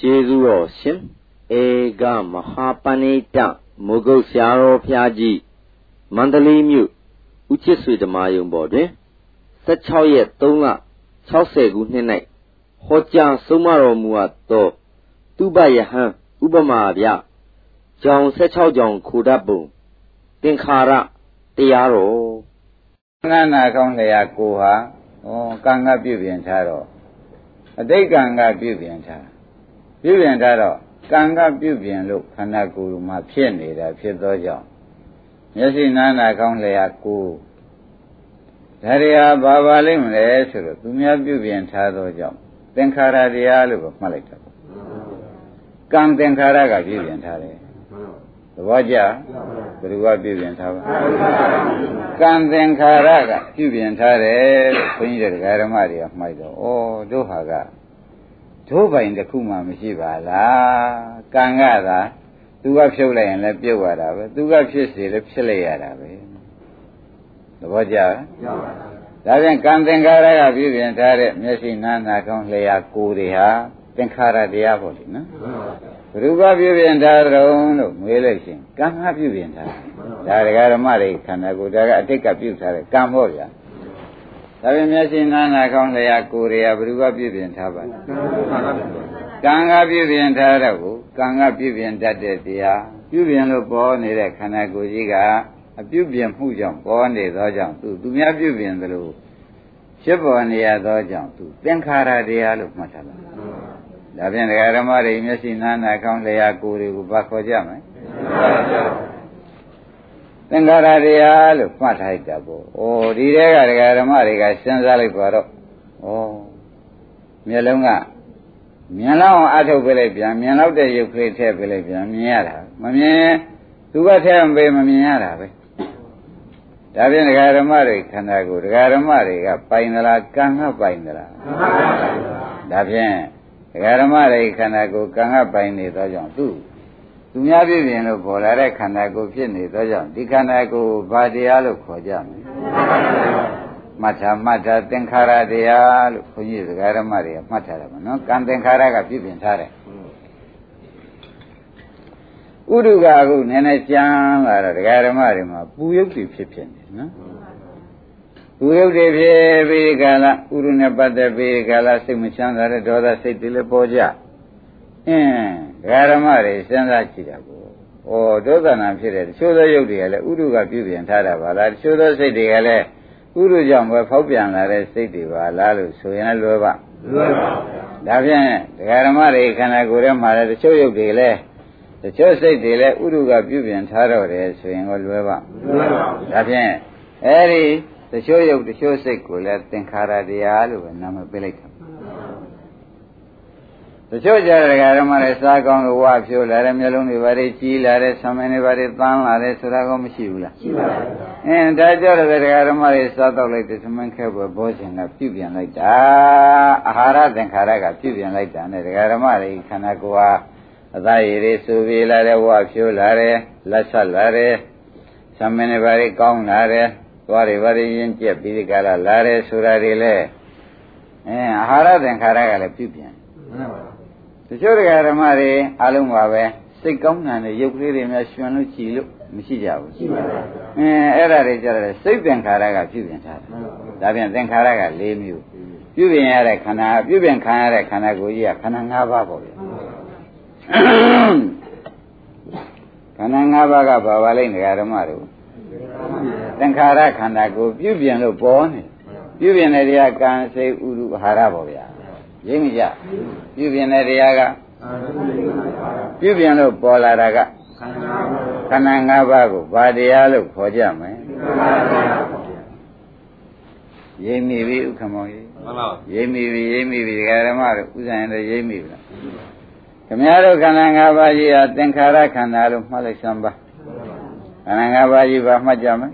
ကျေးဇူးတော်ရှင်ဧကမဟာပဏိတမုဂုတ်ဆရာတော်ဖျားကြီးမန္တလေးမြို့ဦးချစ်ဆွေဓမ္မယုံပေါ်တွင်16ရက်3လ60ခုနှစ်၌ဟောကြားဆုံးမတော်မူအပ်သောသူပယဟံဥပမာဗျကြောင်16ကြောင်ခိုတတ်ပုံသင်္ခါရတရားတော်ငါနာကောင်းလျာကိုဟာဩကံကပြုပြင်ထားတော့အတိတ်ကံကပြုပြင်ထား ပြုပြင်ထားတော့ကံကပြုပြင်လို့ခန္ဓာကိုယ်မှာဖြစ်နေတာဖြစ်သောကြောင့်မျက်စိနာနာကောင်းလျာကိုဒါရီဟာဘာပါလိမ့်မလဲဆိုတော့သူများပြုပြင်ထားသောကြောင့်သင်္ခါရတရားလို့ပဲမှတ်လိုက်တာပေါ့ကံသင်္ခါရကပြုပြင်ထားတယ်သဘောကျဘယ်သူကပြုပြင်ထားပါကံသင်္ခါရကပြုပြင်ထားတယ်လို့ခွင်းကြီးတဲ့ဓမ္မတွေကမှိုက်တော့ဩတို့ဟာက တို့ပိုင်တစ်ခုမှမရှိပါလားကံကသာသူကဖြုတ်လိုက်ရင်လည်းပြုတ်ရတာပဲသူကဖြစ်စီလည်းဖြစ်လိုက်ရတာပဲသဘောကျလားဒါပြန်ကံသင်္ခါရကပြုပြင်ထားတဲ့မျက်စိနားနာကောင်းလျှာကိုယ်တွေဟာသင်္ခါရတရားပေါ့လေနော်ဘုရားပြုပြင်ထားတုံးလို့ငွေလိုက်ရှင်ကံကပြုပြင်ထားဒါဒကာဓမ္မတွေခန္ဓာကိုယ်ဒါကအတိတ်ကပြုထားတဲ့ကံပေါ့ဗျာ ဒါပေမဲ့ရှင်နာနာကောင်းလျာကိုယ်တွေကဘ누구ကပြုပြင်ထားပါလဲကံကပြုပြင်ထားတော့ကိုကံကပြုပြင်တတ်တဲ့တရားပြုပြင်လို့ပေါ်နေတဲ့ခန္ဓာကိုယ်ကြီးကအပြုပြင်မှုကြောင့်ပေါ်နေသောကြောင့်သူသူများပြုပြင်သလိုဖြစ်ပေါ်နေရသောကြောင့်သူသင်္ခါရတရားလို့မှတ်ထားပါဒါဖြင့်ဒကာဓမ္မတွေမျက်စိနာနာကောင်းလျာကိုယ်တွေကိုဘာခေါ်ကြမလဲ သင်္ခါရတရားလို့မှတ်ထားလိုက်တာပေါ့။အိုးဒီတဲကဒကာဓမ္မတွေကစဉ်းစားလိုက်ပါတော့။ဩမျက်လုံးကမြင်လောက်အောင်အထုတ်ပေးလိုက်ပြန်မြင်လောက်တဲ့ရုပ်ကလေးထည့်ပေးလိုက်ပြန်မြင်ရတာမမြင်သူကထည့်မပေးမမြင်ရတာပဲ။ဒါဖြင့်ဒကာဓမ္မတွေခန္ဓာကိုယ်ဒကာဓမ္မတွေကပိုင်သလားကံကပိုင်သလား။ဒါဖြင့်ဒကာဓမ္မတွေခန္ဓာကိုယ်ကံကပိုင်နေသောကြောင့်သူ့ သူများပြည့်ပြင်လို့ပေါ်လာတဲ့ခန္ဓာကိုယ်ဖြစ်နေသောကြောင့်ဒီခန္ဓာကိုယ်ဘာတရားလို့ခေါ်ကြမလဲမှတ်တာမှတ်တာသင်္ခါရတရားလို့ခွန်ကြီးဒကာရမတွေကမှတ်ထားတယ်မနော်ကံသင်္ခါရကပြည့်ပြင်ထားတယ်ဥဒုကအခုနည်းနည်းကြမ်းလာတော့ဒကာရမတွေမှာပူရုပ်တွေဖြစ်ဖြစ်နေနော်ပူရုပ်တွေဖြစ်ပြီးကာလဥရုနဲ့ပတ်သက်ပြီးကာလစိတ်မချမ်းသာတဲ့ဒေါသစိတ်တွေလည်းပေါ်ကြအင်း ဒကာရမတွေစဉ်းစားကြည့်တာကိုဩဒုသနာဖြစ်တဲ့တချို့သောယုတ်တွေကလည်းဥဒုကပြုပြင်ထားတာပါလားတချို့သောစိတ်တွေကလည်းဥဒုကြောင့်ပဲဖောက်ပြန်လာတဲ့စိတ်တွေပါလားလို့ဆိုရင်လွယ်ပါလွယ်ပါဒါဖြင့်ဒကာရမတွေခန္ဓာကိုယ်ထဲမှာလည်းတချို့ယုတ်တွေလည်းတချို့စိတ်တွေလည်းဥဒုကပြုပြင်ထားတော့တယ်ဆိုရင်ကိုလွယ်ပါလွယ်ပါဒါဖြင့်အဲဒီတချို့ယုတ်တချို့စိတ်ကိုလည်းသင်္ခါရတရားလို့ပဲနာမည်ပေးလိုက်တာ တချို့ကြတဲ့ဓမ္မတွေစားကောင်းလို့ဝါဖြိုးလာတယ်မျိုးလုံးတွေဘာတွေကြီးလာတယ်ဆံမင်းတွေဘာတွေသန်းလာတယ်ဆိုတာကောမရှိဘူးလားရှိပါဘူးအင်းဒါကြောင့်လည်းဓမ္မတွေစားတော့လိုက်တယ်ဆမင်းခဲပွဲဘောရှင်ကပြုပြင်လိုက်တာအာဟာရသင်္ခါရကပြုပြင်လိုက်တာနဲ့ဓမ္မတွေခန္ဓာကိုယ်ဟာအသားရည်တွေစူပြေလာတယ်ဝါဖြိုးလာတယ်လက်ဆက်လာတယ်ဆံမင်းတွေဘာတွေကောင်းလာတယ်သွားတွေဘာတွေရင်ကျက်ပြီးဒီကလာလာတယ်ဆိုတာတွေလည်းအင်းအာဟာရသင်္ခါရကလည်းပြုပြင်မှန်ပါပါ တချို့တရားဓမ္မတွေအလုံးပါပဲစိတ်ကောင်းတဲ့ရုပ်ကလေးတွေများရှင်လို့ကြည်လို့မရှိကြဘူးရှိပါဘူးအင်းအဲ့ဒါတွေကြတယ်စိတ်သင်္ခါရကပြုပြင်ထားတယ်ဒါပြန်သင်္ခါရက၄မျိုးပြုပြင်ရတဲ့ခန္ဓာပြုပြင်ခံရတဲ့ခန္ဓာကိုယ်ကြီးကခန္ဓာ၅ပါးပေါ့ဗျာခန္ဓာ၅ပါးကဘာပါလိမ့်တရားဓမ္မတို့သင်္ခါရခန္ဓာကိုယ်ပြုပြင်လို့ပေါ်နေပြုပြင်တဲ့တရားကံစိတ်ဥရုအာဟာရပေါ့ဗျာရိပ်မကြ ပြုပြင်တဲ့တရားကပြုပြင်လို့ပေါ်လာတာကခန္ဓာ၅ပါးကိုဘာတရားလို့ခေါ်ကြမလဲရိပ်မိပြီဥက္ကမောကြီးမှန်ပါရိပ်မိပြီရိပ်မိပြီဒကာဓမ္မတို့ဥစ္စာရင်လည်းရိပ်မိပြီလားခင်ဗျားတို့ခန္ဓာ၅ပါးကြီးဟာသင်္ခါရခန္ဓာလို့မှတ်လိုက်စမ်းပါခန္ဓာ၅ပါးကြီးဘာမှတ်ကြမလဲ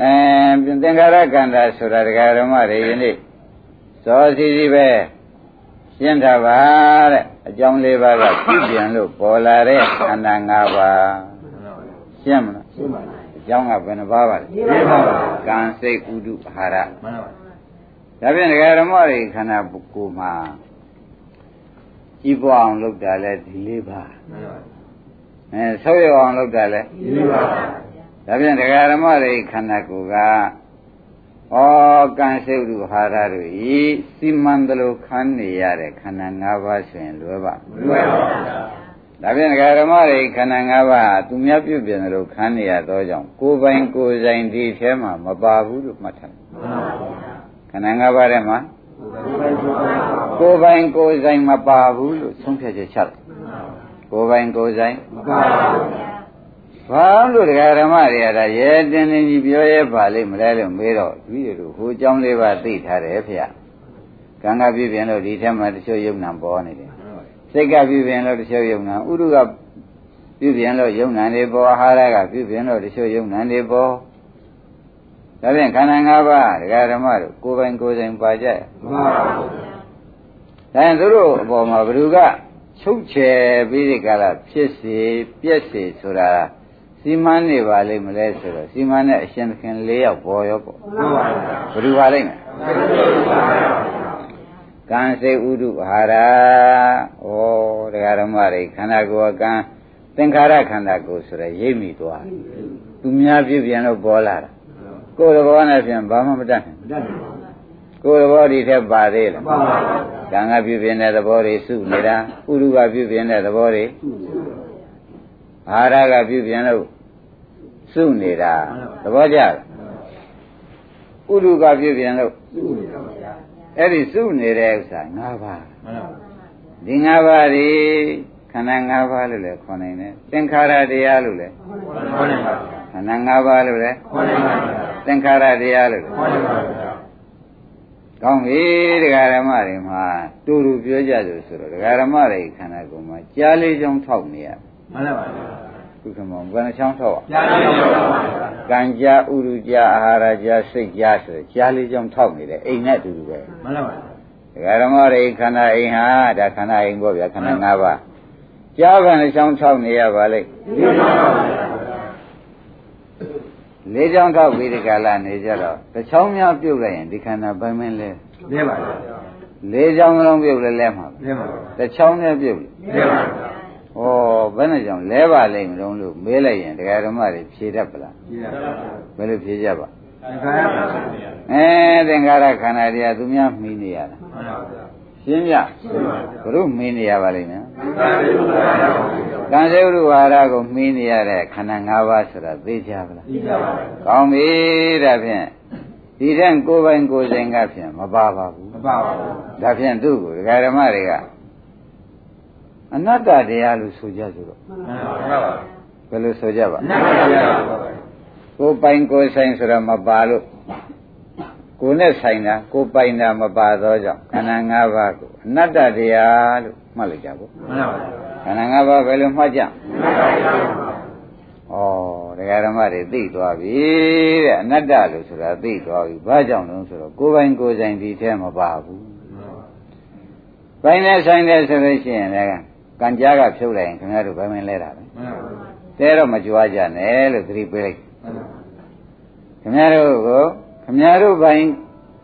အဲသင်္ခါရခန္ဓာဆိုတာဒကာဓမ္မတွေယနေ့စောစီစီပဲ ရှင်းတာပါတဲ့အကြောင်းလေးပါးကပြုပြန်လို့ပေါ်လာတဲ့ခန္ဓာ၅ပါးရှင်းမလားရှင်းပါပြီအကြောင်းကဘယ်နှပါးပါလဲရှင်းပါပါကံစိတ်ဥဒုအာဟာရမှန်ပါပါဒါဖြင့်ဒကာရမောတွေခန္ဓာကိုယ်မှာဤပွားအောင်လုပ်တာလဲဒီလေးပါအဲဆောက်ရအောင်လုပ်တာလဲဒီလေးပါဒါဖြင့်တရားဓမ္မတွေခန္ဓာကိုယ်ကဩ ကံစိတ်ဥဟာရတို့ဤစီမံတယ်လို့ခန်းနေရတဲ့ခန္ဓာ၅ပါးဆိုရင်လွယ်ပါမလွယ်ပါဘူးဒါဖြင့်ဒကာဓမ္မတွေခန္ဓာ၅ပါးသူများပြုပြင်တယ်လို့ခန်းနေရသောကြောင့်ကိုယ်ပိုင်ကိုယ်ဆိုင်ဒီထဲမှာမပါဘူးလို့မှတ်ထားခန္ဓာ၅ပါးထဲမှာကိုယ်ပိုင်ကိုယ်ဆိုင်မပါဘူးလို့ဆုံးဖြတ်ချက်ချတယ်ကိုယ်ပိုင်ကိုယ်ဆိုင်မပါဘူး ဘာလို့တရားဓမ္မတွေကဒါရဲတင်းတင်းကြီးပြောရဲပါလိမ့်မလဲလို့မေးတော့သူတို့ဟိုအကြောင်းလေးပါသိထားတယ်ဖေ။ကံကပြည့်ပြင်လို့ဒီထက်မှတချို့ယုံနာပေါ်နေတယ်။စိတ်ကပြည့်ပြင်လို့တချို့ယုံနာဥရုကပြည့်ပြင်လို့ယုံနာနေပေါ်အာဟာရကပြည့်ပြင်လို့တချို့ယုံနာနေပေါ်ဒါဖြင့်ခန္ဓာ၅ပါးတရားဓမ္မတို့ကိုယ်ပိုင်ကိုယ်ဆိုင်ပါကြရ။မှန်ပါဗျာ။ဒါရင်သူတို့အပေါ်မှာဘ누구ကချုပ်ချယ်ပြီးဒီကလာဖြစ်စေပြက်စေဆိုတာ စီမံနေပါလိမ့်မလဲဆိုတော့စီမံနဲ့အရှင်သခင်၄ယောက်ပေါ်ရောပေါ့မှန်ပါဘူးဘယ်သူပါလိမ့်မယ်ကံစိတ်ဥဒုဟာရဩတရားဓမ္မတွေခန္ဓာကိုယ်ကံသင်္ခါရခန္ဓာကိုယ်ဆိုရရိပ်မိသွားသူများပြပြန်လို့ပေါ်လာတာကိုယ်တော်နဲ့ပြန်ဘာမှမတတ်နိုင်ကိုယ်တော်ဒီထက်ပါသေးလားပါပါကံကပြပြတဲ့သဘောတွေစုနေတာဥရုကပြပြတဲ့သဘောတွေအာရကပြပြလို့ စုနေတာသဘောကျလားဥဒုကပြည့်ပြန်လို့အဲ့ဒီစုနေတဲ့ဥစ္စာ၅ပါးဒီ၅ပါးဒီခန္ဓာ၅ပါးလို့လည်းခေါ်နိုင်တယ်သင်္ခါရတရားလို့လည်းခေါ်နိုင်ပါခန္ဓာ၅ပါးလို့လည်းခေါ်နိုင်ပါသင်္ခါရတရားလို့လည်းခေါ်နိုင်ပါကောင်းပြီတရားဓမ္မတွေမှာတူတူပြောကြလို့ဆိုတော့တရားဓမ္မတွေခန္ဓာကိုယ်မှာကြားလေးချောင်းထောက်နေရမှန်ပါ ပါခုခမောဘယ်နှချောင်းထောက်ကြားလေးချောင်းထောက်ကံကြားဥရုကြားအာဟာရကြားစိတ်ကြားဆိုကြားလေးချောင်းထောက်နေတယ်အိမ်နဲ့အတူတူပဲမှန်ပါပါဒကာဓမ္မတွေခန္ဓာအိမ်ဟာဒါခန္ဓာအိမ်ပေါ့ဗျာခန္ဓာ၅ပါးကြားဘယ်နှချောင်းထောက်နေရပါလိမ့်လေးချောင်းထောက်ပြီးဒီကလာနေကြတော့တစ်ချောင်းများပြုတ်လိုက်ရင်ဒီခန္ဓာဘယ်မင်းလဲလဲပါဗျာလေးချောင်းလုံးပြုတ်လဲလဲမှာလဲပါတစ်ချောင်းနဲ့ပြုတ်လဲပါ ဩဘယ်နဲ့ကြောင့်လဲပါလိမ့်မလို့လို့မေးလိုက်ရင်တရားဓမ္မတွေဖြေတတ်ပလားဖြေတတ်ပါဘယ်လိုဖြေကြပါသင်္ခါရအဲသင်္ခါရခန္ဓာတရားသူများမှီနေရတာမှန်ပါဗျာရှင်းပြဘုရုမှီနေရပါလိမ့်မယ်ကံစေဥရဝါဒကိုမှီနေရတဲ့ခန္ဓာ၅ပါးဆိုတာသိကြပါလားသိကြပါဘူးကောင်းပြီဒါဖြင့်ဒီတဲ့ကိုယ်ပိုင်ကိုယ်ဆိုင်ကဖြင့်မပါပါဘူးမပါပါဘူးဒါဖြင့်သူ့ကိုဒကာဓမ္မတွေက အနတ္တတရားလို့ဆိုကြဆိုတော့မှန်ပါပါဘယ်လိုဆိုကြပါအနတ္တတရားကိုပိုင်ကိုဆိုင်ဆိုတော့မပါလို့ကိုနဲ့ဆိုင်တာကိုပိုင်တာမပါတော့ကြောင့်ခန္ဓာ၅ပါးကိုအနတ္တတရားလို့မှတ်လိုက်ကြပေါ့မှန်ပါပါခန္ဓာ၅ပါးဘယ်လိုမှတ်ကြဩတရားဓမ္မတွေသိသွားပြီတဲ့အနတ္တလို့ဆိုတာသိသွားပြီဘာကြောင့်လဲဆိုတော့ကိုပိုင်ကိုဆိုင်ဒီထဲမပါဘူးပိုင်နဲ့ဆိုင်တယ်ဆိုလို့ရှိရင်လည်း ကံကြားကဖြုတ်လိုက်ရင်ခင်ဗျားတို့ဘယ်မင်းလဲတာလဲမှန်ပါဘူးတဲတော့မကြွားကြနဲ့လို့သတိပေးလိုက်ခင်ဗျားတို့ကိုခင်ဗျားတို့ဘိုင်း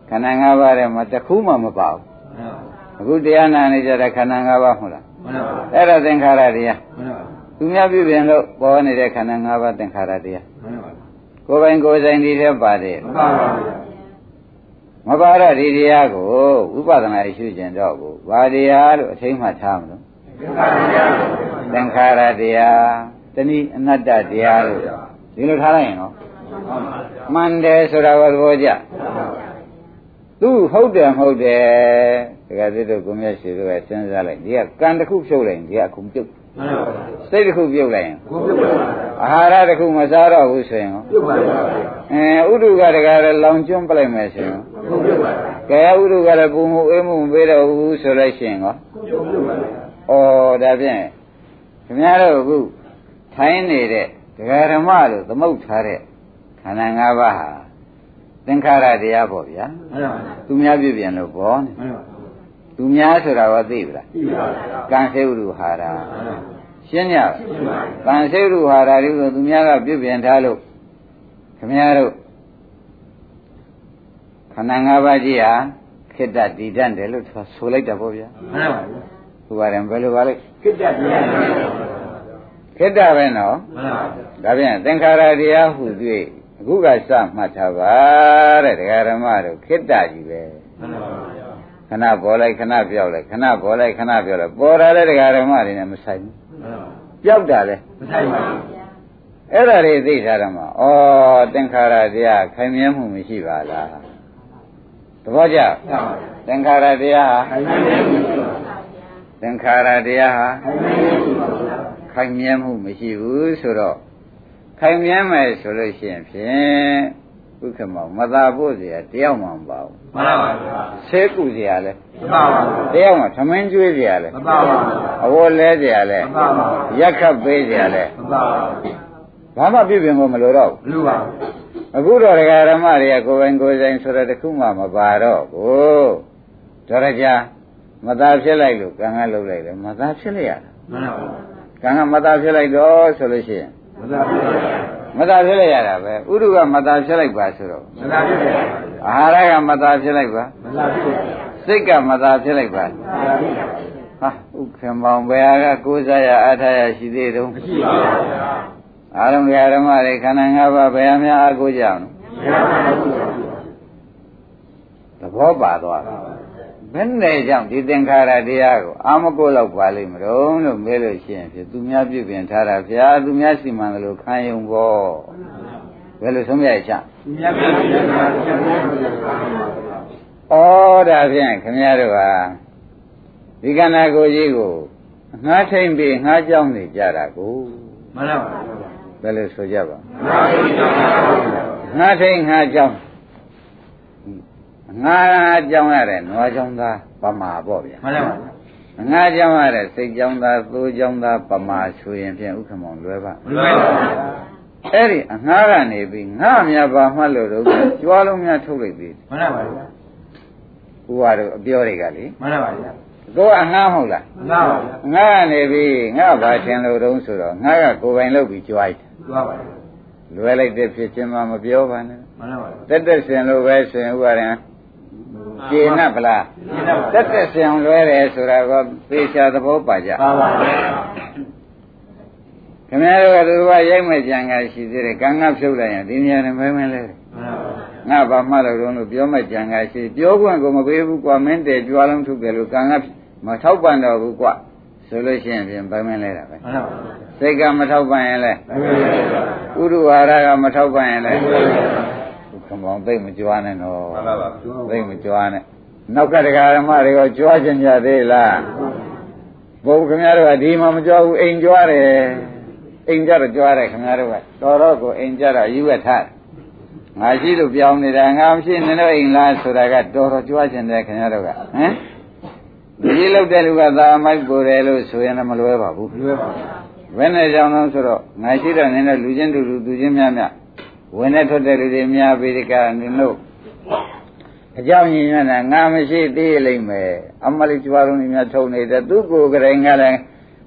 ခန္ဓာ၅ပါးထဲမှာတစ်ခုမှမပါဘူးအခုတရားနာနေကြတဲ့ခန္ဓာ၅ပါးဟုတ်လားမှန်ပါဘူးအဲ့ဒါသင်္ခါရတရားမှန်ပါဘူးသူများပြုပြင်လို့ပေါ်နေတဲ့ခန္ဓာ၅ပါးသင်္ခါရတရားမှန်ပါဘူးကိုယ်ပိုင်ကိုယ်ဆိုင်ဒီထဲပါတယ်မှန်ပါဘူးမပါတော့ဒီတရားကိုဥပဒနာရှုကျင်တော့ကိုဘာတရားလို့အထိမ့်မှထားမလို့ သင်္ခါရတရားတဏိအနတ္တတရားလို့ဒီလိုထားလိုက်ရင်နော်မှန်တယ်ဆိုတာကသဘောကျသူဟုတ်တယ်မဟုတ်တယ်တကယ်သစ်တို့ကိုမြတ်ရှိတို့ကစဉ်းစားလိုက်ဒီကကံတစ်ခုဖြုတ်လိုက်ရင်ဒီကအခုပြုတ်စိတ်တစ်ခုပြုတ်လိုက်ရင်အာဟာရတစ်ခုမစားတော့ဘူးဆိုရင်ပြုတ်ပါပါအဲဥဒုကတကယ်လောင်ကျွန်းပလိုက်မယ်ဆိုရင်ပြုတ်ပါကဲဥဒုကလည်းပုံမှုအေးမှုမပေးတော့ဘူးဆိုလို့ရှိရင်ရောပြုတ်ပါ ဩဒါဖြင့်ခင်ဗျားတို့အခုထိုင်းနေတဲ့ဒကာဓမ္မလို့သမုတ်ထားတဲ့ခန္ဓာ၅ပါးဟာသင်္ခါရတရားပေါ့ဗျာမှန်ပါပါသူများပြပြန်လို့ပေါ့မှန်ပါပါသူများဆိုတာရောသိပြီလားသိပါပါကံစေဥရဟာရရှင်းညကံစေဥရဟာရတွေကိုသူများကပြပြန်ထားလို့ခင်ဗျားတို့ခန္ဓာ၅ပါးကြီးဟာခိတ္တတည်တတ်တယ်လို့ဆိုလိုက်တာပေါ့ဗျာမှန်ပါပါ ဥပါရင်ဘယ်လိုပါလဲခိတ္တတရားမှန်ပါခိတ္တပဲနော်ပါဒါဖြင့်သင်္ခါရတရားဟု၍အခုကစမှတ်ထားပါတဲ့ဒကာဓမ္မတို့ခိတ္တကြီးပဲမှန်ပါခဏပေါ်လိုက်ခဏပြောက်လိုက်ခဏပေါ်လိုက်ခဏပြောက်လိုက်ပေါ်တာလည်းဒကာဓမ္မတွေနဲ့မဆိုင်ဘူးပြောက်တာလည်းမဆိုင်ပါဘူးအဲ့ဒါတွေသိထားတော့မှဩသင်္ခါရတရားခိုင်မြဲမှုမရှိပါလားသဘောကျသင်္ခါရတရားဟာခိုင်မြဲမှုရှိပါ သင်္ခါရတရားဟာ ခိုင်မြဲမှုရှိပါခိုင်မြဲမှုမရှိဘူးဆိုတော့ခိုင်မြဲမယ်ဆိုလို့ရှိရင်ဖြင့်ဥက္ကမောင်မသာဖို့เสียတယောက်မှမပါဘူး မှန်ပါဗျာ ဆဲကုเสียလဲ မပါပါဘူး တယောက်မှသမင်းကျွေးเสียလဲ မပါပါဘူး အဝတ်လဲเสียလဲ မပါပါဘူး ရက်ခတ်ပေးเสียလဲ မပါပါဘူး ဘာမှပြည့်ပြင်ဖို့မလိုတော့ဘူး ဘလူပါဘူး အခုတော့ဒကာရမတွေကကိုယ်ပိုင်ကိုယ်ဆိုင်ဆိုတဲ့တစ်ခုမှမပါတော့ဘူးဒေါရကြ မသားဖြစ်လိုက်လို့ကံကလှုပ်လိုက်တယ်မသားဖြစ်လိုက်ရတာမှန်ပါဘူးကံကမသားဖြစ်လိုက်တော့ဆိုလို့ရှိရင်မသာဖြစ်ပါဘူးမသားဖြစ်လိုက်ရတာပဲဥဒုကမသားဖြစ်လိုက်ပါဆိုတော့မသာဖြစ်ပါဘူးအာဟာရကမသားဖြစ်လိုက်ပါမသာဖြစ်ပါဘူးစိတ်ကမသားဖြစ်လိုက်ပါမသာဖြစ်ပါဘူးဟာဥက္ကမောင်ဘယ်ဟာကကိုးစားရအထာရရှိသေးတုံးမရှိပါဘူးဗျာအာရုံဓမ္မတွေခန္ဓာ၅ပါးဘယ်ဟာများအကိုးကြအောင်ဘယ်မှာမရှိပါဘူးသဘောပါသွားတယ် ဘယ်နဲ့ကြောင့်ဒီသင်္ခါရတရားကိုအာမကိုလောက်ပါလိမ့်မလို့လို့မေးလို့ရှိရင်ဖြင့်သူများပြုပြင်ထားတာဗျာသူများစီမံတယ်လို့ခံယုံပေါ့ဘယ်လိုဆုံးဖြတ်ချသူများပြန်ပြန်ပြန်ပြန်ပြန်ပြန်ပါဘူးဩဒါဖြင့်ခင်ဗျားတို့ဟာဒီကန္နာကိုကြီးကိုငှားထိမ့်ပြီးငှားကြောင်းနေကြတာကိုမှန်ပါပါဘုရားဘယ်လိုဆိုကြပါမှန်ပါပါငှားထိမ့်ငှားကြောင်း ငှားကြောင်းရတဲ့နွားကြောင်းသားပမာပေါ့ဗျာမှန်ပါပါငှားကြောင်းရတဲ့စိတ်ကြောင်းသားသိုးကြောင်းသားပမာဆိုရင်ဖြင့်ဥက္ကမောင်လွယ်ပါဘယ်လိုလဲအဲ့ဒီအငှားကနေပြီးငှားမြပါမှတ်လို့တော့ကြွားလုံးများထုတ်လိုက်ပြီမှန်ပါပါဘုရားတို့အပြောတွေကလေမှန်ပါပါဗျာကိုကအငှားမဟုတ်လားမှန်ပါပါဗျာငှားနေပြီငှားပါထင်လို့တုံးဆိုတော့ငှားကကိုယ်ပိုင်လုပ်ပြီးကြွားလိုက်တယ်သွားပါလွယ်လိုက်တဲ့ဖြစ်ချင်းမှမပြောပါနဲ့မှန်ပါပါတက်တက်စင်လို့ပဲဆိုရင်ဥပါရင် ကျေနပ်ဗလားရှင်းတော့တက်တက်စင်လွဲတယ်ဆိုတာကသေချာသဘောပါကြပါပါခင်ဗျားတို့ကသူကရိုက်မဲ့ကြံကရှိသေးတယ်ကံကဖြုတ်လိုက်ရင်ဒီနေရာနဲ့မဲမဲလဲမှန်ပါပါငါဘာမှလို့တော့လို့ပြောမဲ့ကြံကရှိပြောခွင့်ကိုမပေးဘူးကွာမင်းတဲကြွားလုံးထုတ်တယ်လို့ကံကမထောက်ပံ့တော့ဘူးကွာဆိုလို့ရှိရင်ပြင်ဘယ်မလဲတာပဲမှန်ပါပါစိတ်ကမထောက်ပံ့ရင်လဲမှန်ပါပါဥဒုဝါဒကမထောက်ပံ့ရင်လဲ ခမောင်သိမ့်မကြွားနဲ့တော့မှန်ပါပါသိမ့်မကြွားနဲ့နောက်ကတရားဓမ္မတွေကကြွားကြင်ကြသေးလားဘုရားခင်ဗျားတို့ကဒီမှာမကြွားဘူးအိမ်ကြွားတယ်အိမ်ကြတော့ကြွားတယ်ခင်ဗျားတို့ကတော်တော့ကိုအိမ်ကြတော့ယူဝက်ထားတယ်ငါရှိလို့ပြောင်းနေတာငါမရှိနေတော့အိမ်လားဆိုတာကတော်တော်ကြွားကျင်တယ်ခင်ဗျားတို့ကဟမ်ဒီလောက်တဲ့လူကသာမိုက်ကိုတယ်လို့ဆိုရင်လည်းမလွဲပါဘူးလွယ်ပါဘယ်နဲ့ကြောင့်လဲဆိုတော့ငါရှိတော့နင်းတော့လူချင်းတူလူသူချင်းများများ ဝင်နဲ့ထွက်တဲ့လူတွေများပြီးဒီကနင်တို့အကြောင်းရင်းရတာငါမရှိသေးလိမ့်မယ်အမလေးကြွားလုံးကြီးများထုံနေတဲ့သူ့ကိုယ်ကလေးငါလည်း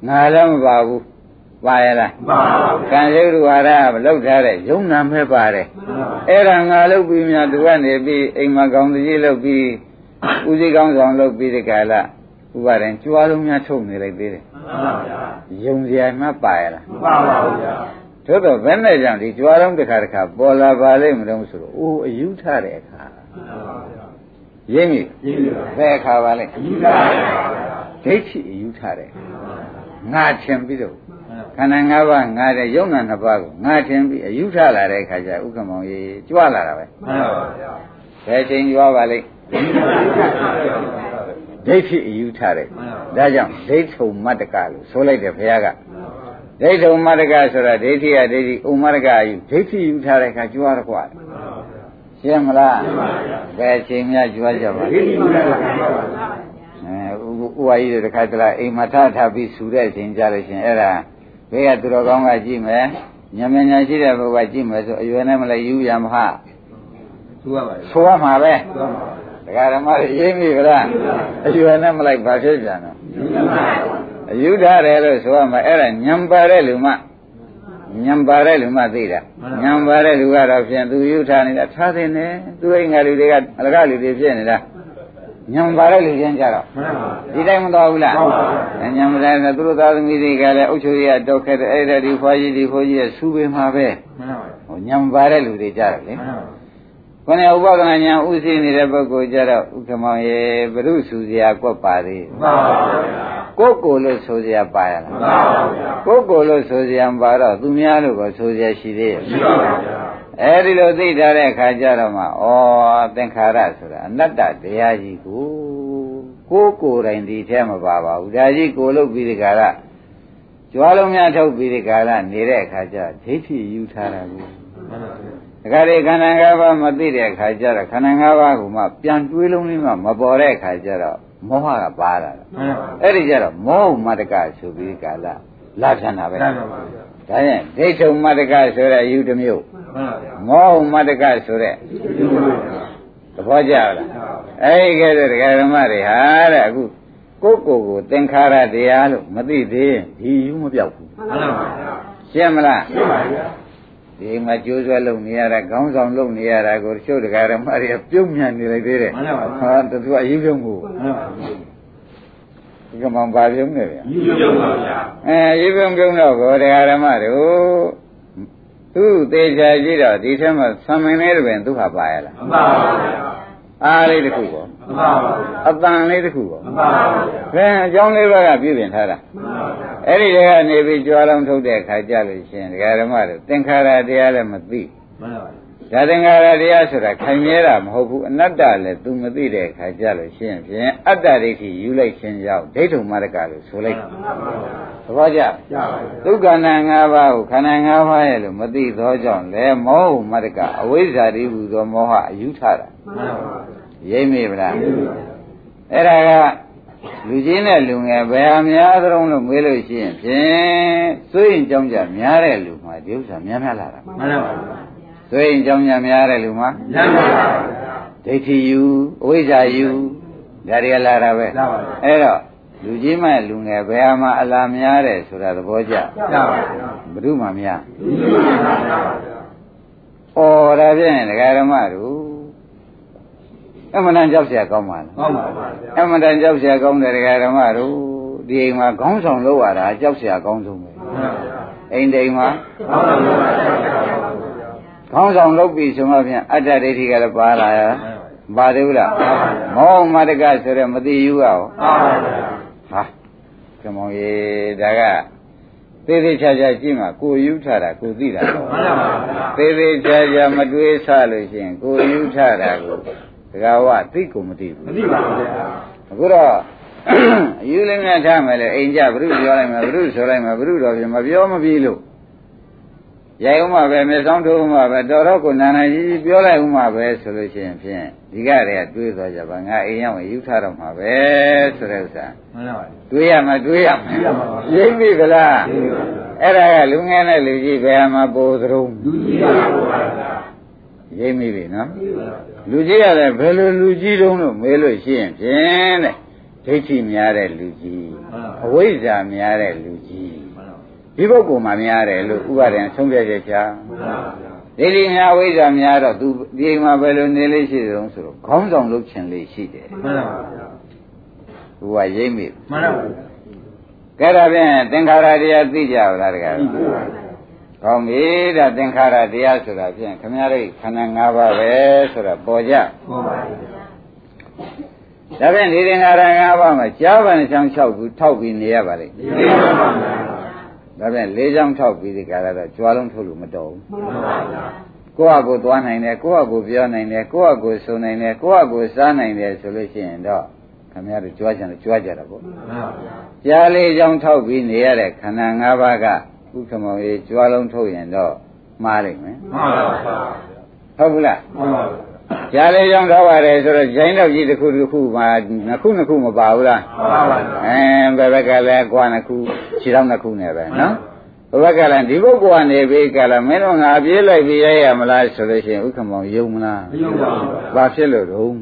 ငါလည်းမပါဘူးပါရလားပါပါကံရုပ်ဝါဒမလောက်ထားတဲ့ယုံနာမဲ့ပါတယ်အဲ့ဒါငါလုပ်ပြီးများသူကနေပြီးအိမ်မှာကောင်းတကြီးလုပ်ပြီးဦးစီးကောင်းဆောင်လုပ်ပြီးဒီကလာဥပါရင်ကြွားလုံးများထုံနေလိုက်သေးတယ်မှန်ပါဗျာယုံစရာမှပါရလားမပါပါဘူးဗျာ သို့တော့ဘယ်နဲ့ကြောင့်ဒီကြွားလုံးတစ်ခါတစ်ခါပေါ်လာပါလိမ့်မလို့ဆိုတော့အိုးအယူထတဲ့အခါမှန်ပါဗျာရင်းပြီရင်းပြီပါဘယ်အခါပါလဲအယူတာပါဗျာဒိဋ္ဌိအယူထတဲ့ငါထင်ပြီးတော့ခန္ဓာ၅ပါးငါတဲ့ယုံနာနှစ်ပါးကိုငါထင်ပြီးအယူထလာတဲ့အခါကျဥက္ကမောင်ကြီးကြွားလာတာပဲမှန်ပါဗျာဘယ်ချိန်ကြွားပါလိမ့်အယူတာပါဗျာဒိဋ္ဌိအယူထတဲ့ဒါကြောင့်ဒိဋ္ဌုံမတ္တကလို့ဆိုလိုက်တယ်ဘုရားက ဒိဋ္ဌုံမတ္တကဆိုတာဒိဋ္ဌိကဒိဋ္ဌိဥမ္မတ္တကယူဒိဋ္ဌိယူထားတဲ့အခါကြွားရကွာရှင်းမလားဘယ်ချိန်များကြွားကြပါဒီလဲလိုလည်းပါပါအဲဥဥဝါကြီးတွေတစ်ခါတလားအိမ်မှာထထပြီးဆူတဲ့အချိန်ကြလို့ရှင်အဲ့ဒါဘေးကသူတော်ကောင်းကကြည့်မယ်ညမညာရှိတဲ့ဘုရားကြည့်မယ်ဆိုအရွယ်နဲ့မလဲယူရမဟာသူရပါလေဆိုရမှာပဲသူရပါဒကာဓမ္မတွေရင်းပြီဗလားအရွယ်နဲ့မလိုက်ဘာဖြစ်ပြန်တော့ အယူထားတယ်လို့ဆိုရမှာအဲ့ဒါညံပါတဲ့လူမှညံပါတဲ့လူမှသိတာညံပါတဲ့လူကတော့ဖြင့်သူယူထားနေတာထားတယ်နဲ့သူအိမ်ကလူတွေကအလကလူတွေဖြစ်နေတာညံပါတဲ့လူချင်းကြတော့မှန်ပါဒီတိုင်းမတော်ဘူးလားဟုတ်ပါဘူးအဲညံမတဲ့သူတို့သားသမီးတွေကလည်းအုပ်ချုပ်ရတောက်ခဲ့တဲ့အဲ့ဒါဒီဖွားကြီးဒီဖိုးကြီးရဲ့စူးပင်မှာပဲမှန်ပါဟိုညံပါတဲ့လူတွေကြတယ်လေမှန်ပါခொနဥပဒနာညာဥသိနေတဲ့ပုဂ္ဂိုလ်ကြတော့ဥက္ကမောင်ရေဘုရုစုစရာကွက်ပါသေးမှန်ပါဗျာ ကိုယ်ကိုယ်လို့ဆိုစရာပါရလားမှန်ပါဗျာကိုယ်ကိုယ်လို့ဆိုစရာမပါတော့သူများလို့ក៏ဆိုစရာရှိသေးရဲ့ရှိပါဗျာအဲဒီလိုသိထားတဲ့အခါကျတော့မှဩသင်္ခါရဆိုတာအနတ္တတရားကြီးကိုကိုယ်ကိုယ်တိုင်ဒီထဲမပါပါဘူးဒါကြီးကိုယ်လို့ပြီးဒီကရကြွားလုံးများထုတ်ပြီးဒီကရနေတဲ့အခါကျဒိဋ္ဌိယူထားတာကိုမှန်ပါဗျာဒါကြတဲ့ခန္ဓာ၅ပါးမသိတဲ့အခါကျတော့ခန္ဓာ၅ပါးကမှပြန်တွေးလုံးလေးမှမပေါ်တဲ့အခါကျတော့ မောဟကပါလာတာမှန်ပါအဲ့ဒီကျတော့မောဟမတ္တကဆိုပြီးကာလလာထန်တာပဲမှဒါန်ပါဗျာရင်ဒိဋ္ဌုံမတ္တကဆိုတဲ့အယူတစ်မျိုးမှန်ပါဗျာမောဟမတ္တကဆိုတဲ့သဘောကျလားအဲ့ဒီကဲတဲ့ဒကာဓမ္မတွေဟာတဲ့အခုကိုယ့်ကိုယ်ကိုသင်္ခါရတရားလို့မသိသေးရင်ဒီယူမပြောက်ဘူးမှန်ပါဗျာရှင်းမလားရှိပါဗျာ ဒီမှာကျိုးဆွဲလုံနေရတာခေါင်းဆောင်လုံနေရတာကိုတချို့ဒကာဓမ္မတွေကပြုံးမြန်နေလိုက်သေးတယ်မှန်ပါပါဟာတူအရင်ပြုံးကိုမှန်ပါဗျာဒီကမှဘာပြုံးနေလဲယူပြုံးပါဗျာအဲရေပြုံးပြုံးတော့ကိုဒကာဓမ္မတို့သူသေးချာကြည့်တော့ဒီထဲမှာသံမင်းလေးတွေပင်သူဟာပါရလားမှန်ပါဗျာအားလေးတစ်ခုပေါ့ မှန်ပါဗျာအတန်လေးတစ်ခုပေါ့မှန်ပါဗျာအဲအကြောင်းလေးပါးကပြုပြင်ထားတာမှန်ပါဗျာအဲ့ဒီတည်းကနေပြီးကြွားလောင်းထုတ်တဲ့အခါကြလို့ရှိရင်ဒကာဓမ္မတို့သင်္ခါရတရားလည်းမသိမှန်ပါဗျာဒါသင်္ခါရတရားဆိုတာခိုင်မြဲတာမဟုတ်ဘူးအနတ္တလည်း तू မသိတဲ့အခါကြလို့ရှိရင်ဖြင့်အတ္တဒိဋ္ဌိယူလိုက်ခြင်းကြောင့်ဒိဋ္ဌုံမရကလို့ဆိုလိုက်မှန်ပါဗျာသဘောကျရပါဗျာဒုက္ခနာ၅ပါးကိုခန္ဓာ၅ပါးရဲ့လို့မသိသောကြောင့်လည်းမောဟမရကအဝိဇ္ဇာတိဟူသောမောဟအယူထတာမှန်ပါဗျာ ရိပ်မိဗလားအဲ့ဒါကလူကြီးနဲ့လူငယ်ဘယ်ဟာများသလုံးလို့မေးလို့ရှိရင်ဖြင့်စိုးရင်ကြောင်းကြများတဲ့လူမှာဒီဥစ္စာများများလာတာမှန်ပါဗျာစိုးရင်ကြောင်းကြများတဲ့လူမှာရပါဗျာဒိဋ္ဌိယူအဝိဇ္ဇာယူဒါတွေကလာတာပဲလာပါဗျာအဲ့တော့လူကြီးမှလူငယ်ဘယ်ဟာမှအလားများတယ်ဆိုတာသဘောကျရပါဗျာဘယ်သူမှများယူပြုံးပါဗျာဩဒါဖြင့်ဒကာဓမ္မတို့ အမှန်တန်ကြောက်เสียကောင်းပါလား ကောင်းပါဗျာ အမှန်တန်ကြောက်เสียကောင်းတဲ့ဒကာဓမ္မတို့ဒီအိမ်မှာခေါင်းဆောင်လုပ်ရတာကြောက်เสียကောင်းဆုံးပဲ မှန်ပါဗျာ အိမ်တိမ်မှာ ကောင်းပါဗျာ ခေါင်းဆောင်လုပ်ပြီဆိုမှဖြင့်အတ္တဒိဋ္ဌိကလည်းပါလာရပါသေးဘူးလားမောဟမတ္တကဆိုတဲ့မသိယူရော ကောင်းပါဗျာ ဟာကမောင်ရေဒါကသေးသေးချာချာကြည့်မှကိုယူထတာကိုသိတာတော့ မှန်ပါဗျာ သေးသေးချာချာမတွေးဆလို့ရှိရင်ကိုယူထတာကို ဒကာဝသိကိုမသိဘူးမသိပါဘူးဗျာအခုတော့အယူလေးများထားမယ်လေအိမ်ကြဘုရုပြောလိုက်မယ်ဘုရုဆိုလိုက်မယ်ဘုရုတော်ပြင်မပြောမပြီးလို့ရိုက်ဥမှာပဲမျက်စောင်းထိုးဥမှာပဲတော်တော့ကိုနာနာကြီးပြောလိုက်ဥမှာပဲဆိုလို့ရှိရင်ဖြင့်ဒီကတည်းကတွေးသွားကြပါငါအိမ်ရောက်ရင်ယူထတော့မှာပဲဆိုတဲ့ဥစ္စာမှန်ပါဗျာတွေးရမယ်တွေးရမယ်တွေးရမှာပါရိပ်ပြီဗလားရိပ်ပြီပါအဲ့ဒါကလူငယ်နဲ့လူကြီးဘယ်မှာပိုသရုံးလူကြီးပါဗျာ ရိပ်မိပြီနော်လူကြီးကလည်းဘယ်လိုလူကြီးတုံးလို့မေးလို့ရှိရင်ဖြင့်တဲ့ဒိဋ္ဌိများတဲ့လူကြီးအဝိဇ္ဇာများတဲ့လူကြီးမှန်ပါဒီပုဂ္ဂိုလ်မှများတယ်လို့ဥပါဒံဆုံးဖြတ်ချက်ချာမှန်ပါဗျာဒိဋ္ဌိများအဝိဇ္ဇာများတော့သူဒီအိမ်မှာဘယ်လိုနေလေးရှိတုံးဆိုတော့ခေါင်းဆောင်လုပ်ခြင်းလေးရှိတယ်မှန်ပါဗျာသူကရိပ်မိမှန်ပါဗျာကဲဒါဖြင့်သင်္ခါရတရားသိကြပါလားတကားဒီကိုပါ ကောင်းပြီဒါသင်္ခါရတရားဆိုတာဖြင့်ခမည်းတော်ခန္ဓာ၅ပါးပဲဆိုတာပေါ်ကြကောပါဗျာဒါဖြင့်ဒီသင်္ခါရ၅ပါးမှာကြားပန်ချောင်း၆ခုထောက်ပြီးနေရပါလိမ့်ဒီကိုပါဗျာဒါဖြင့်၄ချောင်းထောက်ပြီးဒီကာရတော့ကြွားလုံးထုတ်လို့မတော်ဘူးမှန်ပါဗျာကိုယ့်ဟာကိုယ်သွားနိုင်တယ်ကိုယ့်ဟာကိုယ်ပြောနိုင်တယ်ကိုယ့်ဟာကိုယ်ဆိုနိုင်တယ်ကိုယ့်ဟာကိုယ်စားနိုင်တယ်ဆိုလို့ရှိရင်တော့ခမည်းတော်ကြွားကြတယ်ကြွားကြတာပေါ့မှန်ပါဗျာကြားလေးချောင်းထောက်ပြီးနေရတဲ့ခန္ဓာ၅ပါးက ဥက္ကမောကြီးကြွားလုံးထုတ်ရင်တော့မှားလိမ့်မယ်မှန်ပါဗျာဟုတ်ဘူးလားမှန်ပါဗျာကြားလေးချောင်းထောက်ရတယ်ဆိုတော့ဂျိုင်းတော့ကြီးတစ်ခုတစ်ခုမှာနှစ်ခုနှစ်ခုမပါဘူးလားမှန်ပါဗျာအဲဘယ်ဘက်ကလည်းကွာနှစ်ခုခြေထောက်နှစ်ခုနဲ့ပဲနော်ဘယ်ဘက်ကလည်းဒီပုဂ္ဂိုလ်ကနေပြီးကြလားမင်းတို့ငါပြေးလိုက်ပြီးရရမလားဆိုလို့ရှိရင်ဥက္ကမောင်ယုံမလားမယုံပါဘူးဗျာဘာဖြစ်လို့တော့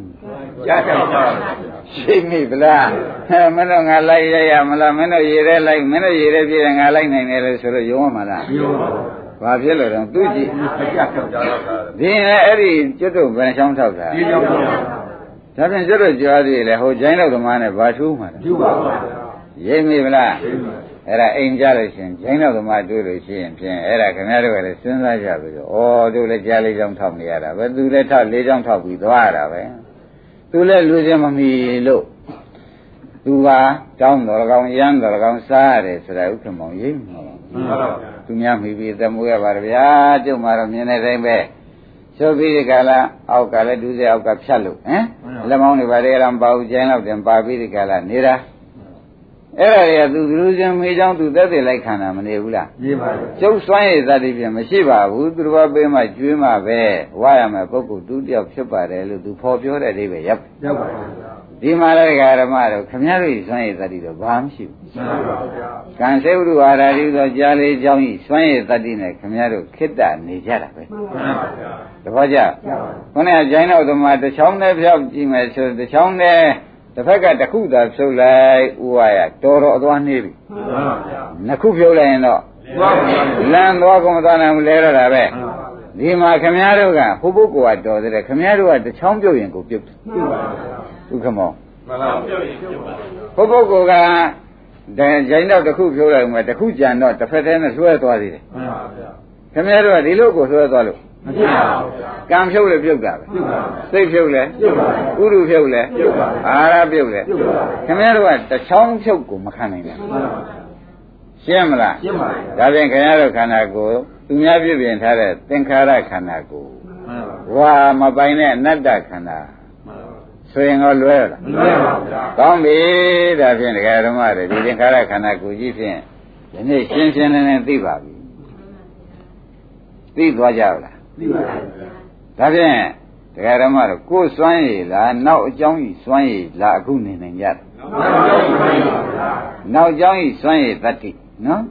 ကြားတယ်ကြားတယ် ရှိမိဗလားဟဲ့မင်းတို့ငါလိုက်ရရမလားမင်းတို့ရေထဲလိုက်မင်းတို့ရေထဲပြေးတယ်ငါလိုက်နိုင်တယ်လို့ဆိုတော့ယုံရမလားမယုံပါဘူးဘာဖြစ်လို့တော့သူကြည့်အကြက်ကြောက်ကြတော့တာဒီရင်အဲ့ဒီကျွတ်တို့ဘယ်နှချောင်းထောက်တာဒီကြောင့်ပါဗျာဒါဖြင့်ကျွတ်တို့ကြွားသေးလေဟိုကျိုင်းတော့ဓမ္မနဲ့ဘာထူးမှာလဲပြုပါပါဗျာရိပ်မိဗလားပြုပါအဲ့ဒါအိမ်ကြလို့ရှိရင်ကျိုင်းတော့ဓမ္မတွေ့လို့ရှိရင်ဖြင့်အဲ့ဒါခင်ဗျားတို့ကလည်းစဉ်းစားကြပြီတော့ဩသူလည်းကြားလေးချောင်းထောက်နေရတာပဲသူလည်းထောက်လေးချောင်းထောက်ပြီးသွားရတာပဲ သူလည်းလူချင်းမမီလို့သူကတောင်းတော်ကောင်ရမ်းတော်ကောင်စားရတယ်ဆိုတာဥက္ကမောင်ရိပ်မှာပါမှန်ပါဗျာသူများမိပြီးသမှုရပါဗျာကျုပ်မှာတော့မြင်တဲ့တိုင်းပဲရှုပ်ပြီးဒီကလာအောက်ကလည်းဒုစရအောက်ကဖြတ်လို့ဟမ်လက်မောင်းတွေပါတယ်လားမပါဘူးကျင်းတော့တင်ပါပြီးဒီကလာနေတာ အဲ့ဒါတွေကသူသူလူချင်းမေးချောင်းသူသက်သေလိုက်ခံတာမနေဘူးလားရှိပါဘူးကျုပ်စွမ်းရည်သတိဖြင့်မရှိပါဘူးသူတော်ပေးမှကျွေးမှပဲဝါရမယ်ပုဂ္ဂိုလ်သူတယောက်ဖြစ်ပါတယ်လို့သူဖော်ပြောတဲ့အိဗယ်ရောက်ရောက်ပါဘူးဒီမှာလည်းဓမ္မတို့ခမည်းတော်စွမ်းရည်သတိတော့ဘာမှမရှိဘူးရှိပါဘူးကံစေဝရုအာရာတိသောကြားလေးကြောင်းဤစွမ်းရည်သတိနဲ့ခမည်းတော်ခိတ္တနေကြတာပဲမှန်ပါဗျာတပည့်ကြခொနကဂျိုင်းတော်သမားတစ်ချောင်းတည်းပြောက်ကြည့်မယ်ဆိုတစ်ချောင်းတည်း တစ်ဖက်ကတစ်ခုသာဖြုတ်လိုက်ဥဝါရတော်တော်အသွားနှေးပြီမှန်ပါဗျာနှစ်ခုဖြုတ်လိုက်ရင်တော့သွားပါဗျာလမ်းသွားကုန်မသွားနိုင်ဘူးလဲရတာပဲမှန်ပါဗျာဒီမှာခမည်းတော်ကဟိုပုဂ္ဂိုလ်ကတော်တယ်ခမည်းတော်ကတစ်ချောင်းပြုတ်ရင်ကိုပြုတ်တယ်ပြုပါဗျာဥက္ကမောမှန်ပါပြုတ်ရင်ပြုတ်ပါဗျာဟိုပုဂ္ဂိုလ်ကဒါဂျိုင်းတော်တစ်ခုဖြုတ်လိုက်မှတစ်ခုကြံတော့တစ်ဖက်တည်းနဲ့လွှဲသွားသေးတယ်မှန်ပါဗျာခမည်းတော်ကဒီလိုကိုလွှဲသွားလို့ မဖြစ်ပါဘူးဗျာကံဖြုတ်လည်းပြုတ်တာပဲပြုတ်ပါစိတ်ဖြုတ်လဲပြုတ်ပါဥရုဖြုတ်လဲပြုတ်ပါအာရဖြုတ်လဲပြုတ်ပါခင်ဗျားတို့ကတချောင်းဖြုတ်ကိုမခံနိုင်ဘူးမှန်ပါဗျာရှင်းမလားရှင်းပါဗျာဒါဖြင့်ခင်ဗျားတို့ခန္ဓာကိုယ်သူများပြည့်ပြင်ထားတဲ့သင်္ခါရခန္ဓာကိုယ်မှန်ပါဝါမပိုင်တဲ့အနတ္တခန္ဓာမှန်ပါဆိုရင်တော့လွဲရလားမလွယ်ပါဗျာကောင်းပြီဒါဖြင့်ဒကာဓမ္မတွေဒီသင်္ခါရခန္ဓာကိုယ်ကြီးဖြင့်ဒီနေ့ရှင်းရှင်းလင်းလင်းသိပါပြီသိသွားကြလား သိပါဗျာဒါဖြင့်တရားဓမ္မတော့ကိုယ်စွမ်းရည်လားနောက်အကြောင်းကြီးစွမ်းရည်လားအခုနေနိုင်ကြတယ်နောက်ကြောင်းပါဗျာနောက်အကြောင်းကြီးစွမ်းရည်တတ္တိနော်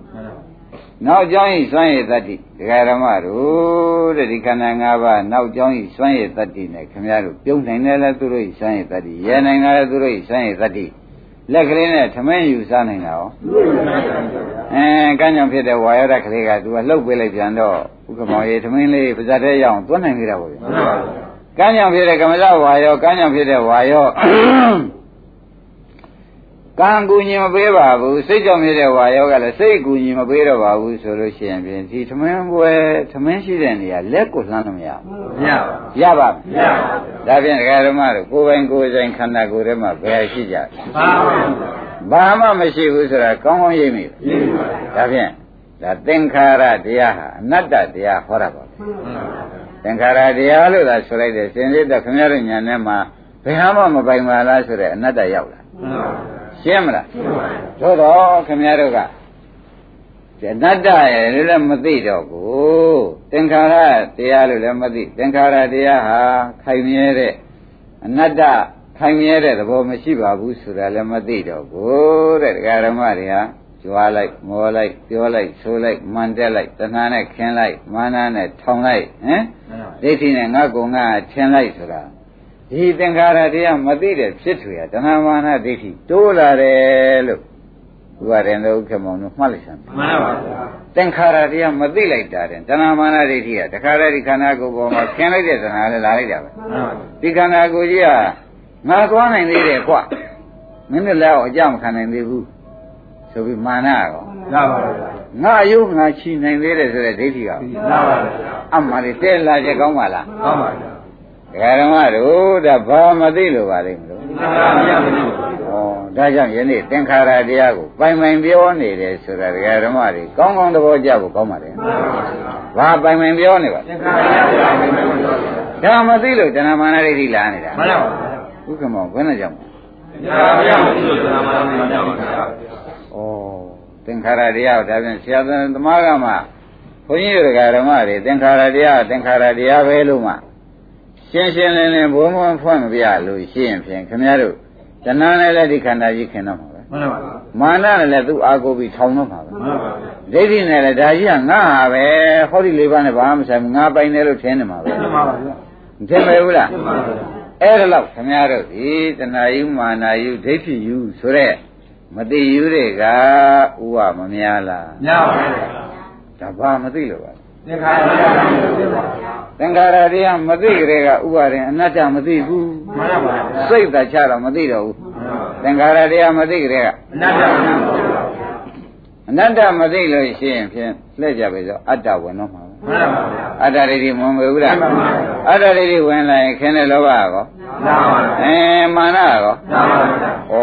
နောက်အကြောင်းကြီးစွမ်းရည်တတ္တိတရားဓမ္မတို့တဲ့ဒီခန္ဓာ၅ပါးနောက်အကြောင်းကြီးစွမ်းရည်တတ္တိနဲ့ခင်ဗျားတို့ပြုံးနိုင်တယ်လဲသူတို့ကြီးစွမ်းရည်တတ္တိရဲနိုင်တယ်လဲသူတို့ကြီးစွမ်းရည်တတ္တိလက်ကလေးနဲ့ထမင်းယူစားနိုင်တာရောသူ့ရဲ့မှန်ပါဗျာအဲကမ်းကြောင်ဖြစ်တဲ့ဝါရဒကလေးကသူကလှုပ်ပေးလိုက်ပြန်တော့ ဥက္ကမောင်ရေထမင်းလေးပါဇတ်တဲ့ရအောင်သွန်းနိုင်ကြတာပေါ့ဗျာမှန်ပါဗျာကမ်းကြောင်ဖြစ်တဲ့ကမ္မဇဝါယောကမ်းကြောင်ဖြစ်တဲ့ဝါယောကံကူညီမပေးပါဘူးစိတ်ကြောင့်ဖြစ်တဲ့ဝါယောကလည်းစိတ်ကူညီမပေးတော့ပါဘူးဆိုလို့ရှိရင်ဖြင့်ဒီထမင်းပွဲထမင်းရှိတဲ့နေရာလက်ကိုလှမ်းလို့မရဘူးမရပါရပါ့မမယ်ရပါဗျာဒါဖြင့်ဒကာဓမ္မတို့ကိုယ်ပိုင်ကိုယ်ဆိုင်ခန္ဓာကိုယ်ထဲမှာဘယ်ရှိကြလဲပါပါဗျာဘာမှမရှိဘူးဆိုတာကောင်းကောင်းရိပ်မိတယ်ရေးပါဗျာဒါဖြင့် ဒါသင်္ခါရတရားဟာအနတ္တတရားဟောတာပါပဲမှန်ပါဗျာသင်္ခါရတရားလို့သာဆိုလိုက်တယ်စင်စစ်တော့ခင်ဗျားတို့ညာထဲမှာဘယ်ဟာမှမပိုင်ပါလားဆိုတဲ့အနတ္တရောက်လာမှန်ပါဗျာရှင်းမလားရှင်းပါဗျာသို့တော့ခင်ဗျားတို့ကဒီအနတ္တရဲ့လည်းမသိတော့ဘူးသင်္ခါရတရားလို့လည်းမသိသင်္ခါရတရားဟာခိုင်မြဲတဲ့အနတ္တခိုင်မြဲတဲ့သဘောမရှိပါဘူးဆိုတာလည်းမသိတော့ဘူးတဲ့ဒကာဓမ္မတွေဟာ ကြွားလိုက်မောလိုက်ပြောလိုက်ဆိုလိုက်မှန်တက်လိုက်တဏှာနဲ့ခင်းလိုက်မာနနဲ့ထောင်လိုက်ဟမ်မှန်ပါဒိဋ္ဌိနဲ့ငါကုံငါထင်လိုက်ဆိုတာဒီသင်္ခါရတရားမသိတဲ့ဖြစ်ထွေရတဏှာမာနဒိဋ္ဌိတိုးလာတယ်လို့ဘုရားရင်တို့ခေမောင်တို့မှတ်လိုက်စမ်းမှန်ပါဗျာသင်္ခါရတရားမသိလိုက်တာတဲ့တဏှာမာနဒိဋ္ဌိကတခါတည်းဒီခန္ဓာကိုယ်ပေါ်မှာခင်းလိုက်တဲ့တဏှာလည်းလာလိုက်တာပဲမှန်ပါဗျာဒီခန္ဓာကိုယ်ကြီးကငါသွားနိုင်သေးတယ်ကွမင်းတို့လည်းအကြမခံနိုင်သေးဘူး ဆိုပြီးမာနရောရပါဗျာငါအယုငါချီနိုင်သေးတယ်ဆိုတဲ့ဒိဋ္ဌိကရပါဗျာအမှန်တည်းတဲလာချက်ကောင်းပါလားဟုတ်ပါဗျာဒကာဓမ္မတို့ဒါဘာမသိလို့ပါလိမ့်မလို့မှန်ပါဗျာဩဒါကြောင့်ယနေ့သင်္ခါရတရားကိုပိုင်ပိုင်ပြောနေတယ်ဆိုတာဒကာဓမ္မတွေကောင်းကောင်းသဘောကျဖို့ကောင်းပါလေမှန်ပါဗျာဘာပိုင်ပိုင်ပြောနေပါသင်္ခါရတရားကိုမှန်ပါဗျာဒါမသိလို့တဏမာနဒိဋ္ဌိလာနေတာမှန်ပါဗျာဥက္ကမောဘယ်နဲ့ကြောင့် သင်္ခါရတရားကိုသိလို့သံဃာမဏေမှာပါဗျာဩသင်္ခါရတရားကိုဒါပြန်ဆရာသမားကမှဘုန်းကြီးတို့ဒကာဓမ္မတွေသင်္ခါရတရားသင်္ခါရတရားပဲလို့မှရှင်းရှင်းလင်းလင်းဘုံဘုံဖွင့်မပြလို့ရှိရင်ဖြင့်ခင်ဗျားတို့တဏှာနဲ့လည်းဒီခန္ဓာကြီးခင်တော့မှာပဲမှန်ပါဗျာမာနနဲ့လည်းသူ့အာကိုပြီးထောင်တော့မှာပဲမှန်ပါဗျာဒိဋ္ဌိနဲ့လည်းဒါကြီးကငါဟာပဲဟောဒီလေးပါးနဲ့ဘာမှမဆိုင်ဘူးငါပိုင်တယ်လို့ထင်နေမှာပဲမှန်ပါဗျာမထင်ပဲဘူးလားမှန်ပါဗျာ အဲ့ဒါလောက်ခင်ဗျားတို့ဒီတဏှာယူမာနာယူဒိဋ္ဌိယူဆိုတဲ့မသိယူတွေကဥဝမများလားညပါဗျာဒါဘာမသိလို့ပါလဲသင်္ခါရတရားကိုသိပါဗျာတသင်္ခါရတရားမသိကြတဲ့ကဥပါရင်အနတ္တမသိဘူးမှန်ပါဗျာစိတ်သာချတော့မသိတော့ဘူးသင်္ခါရတရားမသိကြတဲ့ကအနတ္တမှန်ပါဗျာအနတ္တမသိလို့ရှိရင်ဖြင့်လှည့်ကြပြီဆိုအတ္တဝင်တော့မှာပဲ မှန်ပါဗျာအတ္တရိတိမဝင်ဘူးလားမှန်ပါဗျာအတ္တရိတိဝင်လာရင်ခင်းတဲ့လောဘကောနာပါဗျာအဲမာနကောနာပါဗျာဩ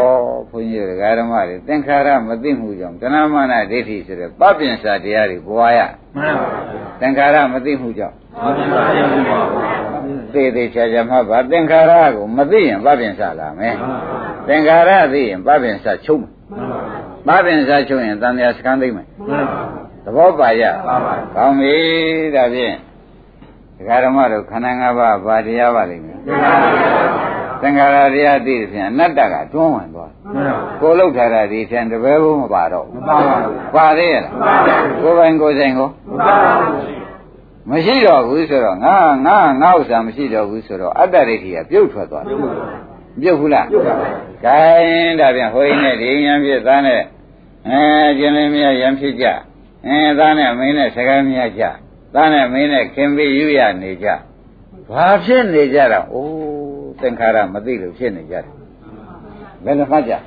ဘုန်းကြီးတို့ဓမ္မတွေသင်္ခါရမသိမှုကြောင့်တဏမာနဒိဋ္ဌိဆိုတဲ့ပပင်စာတရားတွေဘွားရမှန်ပါဗျာသင်္ခါရမသိမှုကြောင့်ဘာဖြစ်ပါလဲဘုရားသေသေးချာချာမှတ်ပါသင်္ခါရကိုမသိရင်ပပင်စာလာမယ်သင်္ခါရသိရင်ပပင်စာချုပ်မယ်မှန်ပါဗျာပပင်စာချုပ်ရင်တန်တရားစကမ်းသိမ့်မယ်မှန်ပါသ ဘောပါရပါပါကောင်းပြီဒါဖြင့်ဒကာဓမ္မတို့ခန္ဓာ၅ပါးဘာတရားပါလိမ့်မယ်မှန်ပါဗျာသင်္ခါရတရားသိတဲ့ဖြင့်အနတ္တကတွန်းဝင်သွားမှန်ပါကိုယ်လောက်ထားတာဒီဖြင့်တပည့်ဘုမပါတော့မဘူးပါပါဘူးပါသေးရဲ့လားမပါပါဘူးကိုယ်ပိုင်ကိုယ်ဆိုင်ကိုမပါပါဘူးမရှိတော့ဘူးဆိုတော့ငါငါငါဥစ္စာမရှိတော့ဘူးဆိုတော့အတ္တဒိဋ္ဌိကပြုတ်ထွက်သွားတယ်ပြုတ်ပါဗျာပြုတ်ဘူးလားပြုတ်ပါဗျာ။ဂိုင်းဒါပြန်ဟိုရင်းနဲ့ဒီရန်ဖြစ်သားနဲ့အဲကျင်းလင်းမြရန်ဖြစ်ကြ။ အဲသားနဲ့မင်းနဲ့စကားမြကြ။သားနဲ့မင်းနဲ့ခင်ပြီးယူရနေကြ။ဘာဖြစ်နေကြတာ။အိုးသင်္ခါရမသိလို့ဖြစ်နေကြတယ်။ဘယ်လိုမှတ်ကြ။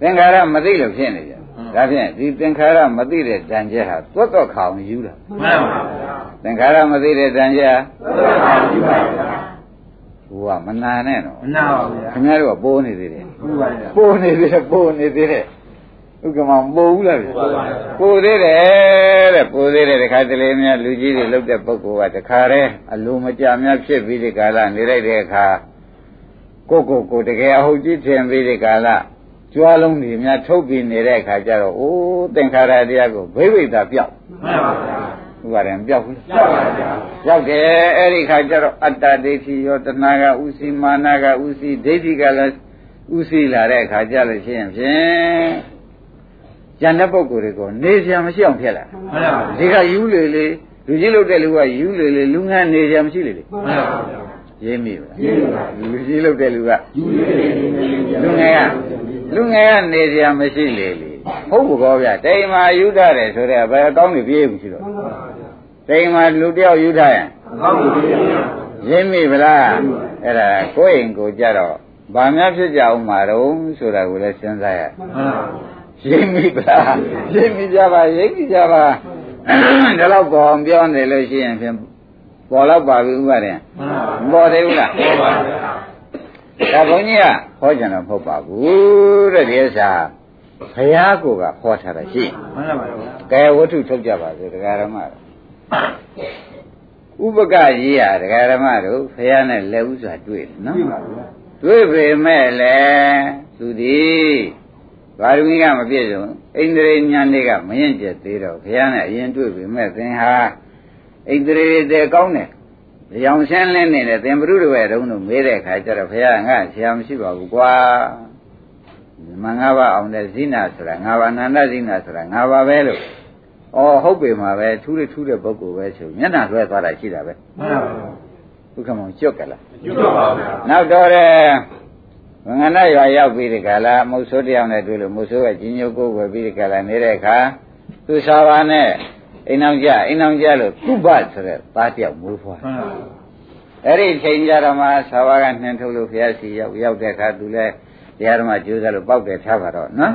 သင်္ခါရမသိလို့ဖြစ်နေကြ။ဒါဖြင့်ဒီသင်္ခါရမသိတဲ့တန်ကျက်ဟာသွတ်တော့ခေါအောင်ယူတာမှန်ပါဗျာ။သင်္ခါရမသိတဲ့တန်ကျက်သုတ္တပါဘူးပါဗျာဟိုကမနာနဲ့တော့မနာပါဗျာခင်ဗျားတို့ကပိုးနေသေးတယ်ဟုတ်ပါဗျာပိုးနေသေးတယ်ပိုးနေသေးတယ် ဥက္ကမပိုးဘူးလားဗျပိုးပါပါပိုးသေးတယ်တဲ့ပိုးသေးတယ်တခါတလေများလူကြီးတွေလောက်တဲ့ပုဂ္ဂိုလ်ကတခါတည်းအလိုမကြများဖြစ်ပြီးဒီကာလနေလိုက်တဲ့အခါကိုကိုကိုတကယ်အဟုတ်ကြီးထင်ပြီးဒီကာလကြွားလုံးတွေများထုတ်ပြီးနေတဲ့အခါကျတော့အိုးသင်္ခါရတရားကိုဘိဗိဒ္ဓပြောက်မှန်ပါဗျာဥပါရင်ပြောက်ဘူးရောက်ပါဗျာပြောက်တယ်အဲ့ဒီခါကျတော့အတ္တဒိဋ္ဌိရောတဏှာကဥစီမာနကဥစီဒိဋ္ဌိကလည်းဥစီလာတဲ့အခါကျလို့ရှိရင်ဖြင့် ဉာဏ်တဲ့ပုဂ္ဂိုလ်တွေကိုနေစရာမရှိအောင်ဖြစ်လာမှန်ပါဗျာဒီကယူလေလေလူကြီးလုပ်တဲ့လူကယူလေလေလူငန်းနေစရာမရှိလေလေမှန်ပါဗျာရင်းမိပါလားရင်းမိပါလူကြီးလုပ်တဲ့လူကယူရည်လူငယ်ကလူငယ်ကနေစရာမရှိလေလေဟုတ်ဘူးကောဗျတိမ်မာယူထားတယ်ဆိုတော့ဘယ်အကောင်းနေပြေးဘူးရှိတော့တိမ်မာလူတယောက်ယူထားရင်ကောင်းပြီဗျာရင်းမိဗလားအဲ့ဒါကိုယ့်အိမ်ကိုကြတော့ဗာများဖြစ်ကြအောင်မှာတော့ဆိုတာကိုလည်းစဉ်းစားရမှန်ပါ ရင်းမိဗလားရင်းမိကြပါရင်းမိကြပါဒါတော့ပေါ်အောင်ပြောနေလို့ရှိရင်ဖြင့်ပေါ်တော့ပါပြီဥပါရင်မှန်ပါမပေါ်သေးဘူးလားဟုတ်ပါဗျာဒါဘုန်းကြီးကဟောကြတယ်မဟုတ်ပါဘူးတဲ့ဒီဥစ္စာဘုရားကိုကဟောထားတာရှိမှန်ပါဗျာကဲဝတ္ထုထုတ်ကြပါစို့တရားဓမ္မတို့ဥပကရေးရတရားဓမ္မတို့ဘုရားနဲ့လက်ဥစွာတွေ့တယ်နော်ပြီပါဗျာတွေ့ပေမဲ့လည်းသူသ ည်ဘာလူကြီးကမပြည့်စုံဣန္ဒြေဉာဏ်တွေကမရင်ကျက်သေးတော့ဘုရားနဲ့အရင်တွေ့ပေမဲ့သင်ဟာဣန္ဒြေတွေကောင်းတယ်။ရောင်ရှင်းလင်းနေတဲ့သင်ဘုရုတွေတုံးတို့မေးတဲ့အခါကျတော့ဘုရားငါဆရာမရှိပါဘူးကွာ။မင်္ဂပါအောင်တဲ့ဇိနာဆိုတာငါပါအနန္တဇိနာဆိုတာငါပါပဲလို့။အော်ဟုတ်ပေမှာပဲထူးတဲ့ထူးတဲ့ပုဂ္ဂိုလ်ပဲဆိုမျက်နှာလွှဲသွားတာရှိတာပဲမှန်ပါဗျာ။ဘုခမောင်ကျွတ်ကြလားယူတော့ပါဗျာနောက်တော့တဲ့ဝ ငနာရွာရောက်ပြီးဒီကလာမုတ်ဆိုးတယောက်နဲ့တွေ့လို့မုတ်ဆိုးကကြီးညိုကိုဝယ်ပြီးဒီကလာနေတဲ့အခါသူစာပါနဲ့အိမ်အောင်ကြအိမ်အောင်ကြလို့ကုဘဆိုတဲ့သားတယောက်မွေးဖွားမှန်ပါအဲ့ဒီချိန်ကြတော့မှစာပါကနှင်းထုတ်လို့ဖျားစီရောက်ရောက်တဲ့အခါသူလည်းတရားဓမ္မကျိုးစားလို့ပောက်တယ်ထားပါတော့နော်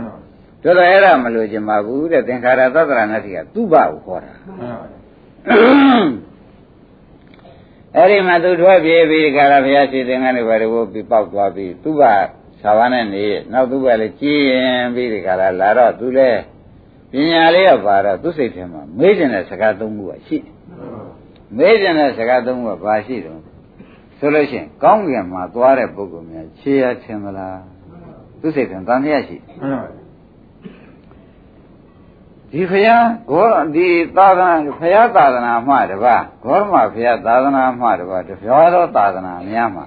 တို့တော့အဲ့ဒါမလို့ချင်ပါဘူးတဲ့သင်္ခါရသတ္တရဏတိကသူ့ဘကိုခေါ်တာမှန်ပါ အဲ့ဒီမှာသူထွက်ပြေးပြီးခါလာဘုရားရှိသင်္ကန်းတွေဘာတွေပြီးပေါက်သွားပြီးသူ့ဘသာဝနဲ့နေနောက်သူ့ဘလည်းကြည်ရင်ပြီးဒီခါလာလာတော့သူလည်းပညာလေးကပါတော့သူ့စိတ်ထဲမှာမေးကျင်တဲ့စကားသုံးခုကရှိတယ်မေးကျင်တဲ့စကားသုံးခုကဘာရှိတုံးဆိုလို့ရှိရင်ကောင်းကင်မှာသွားတဲ့ပုဂ္ဂိုလ်များခြေရထင်မလားသူ့စိတ်ထဲတန်တရားရှိမှန်ပါ ဒီဖယားဂေါဒီသာသနာဖယားသာသနာမှတပါဂေါရမဖယားသာသနာမှတပါတပြားသောသာသနာများမှာ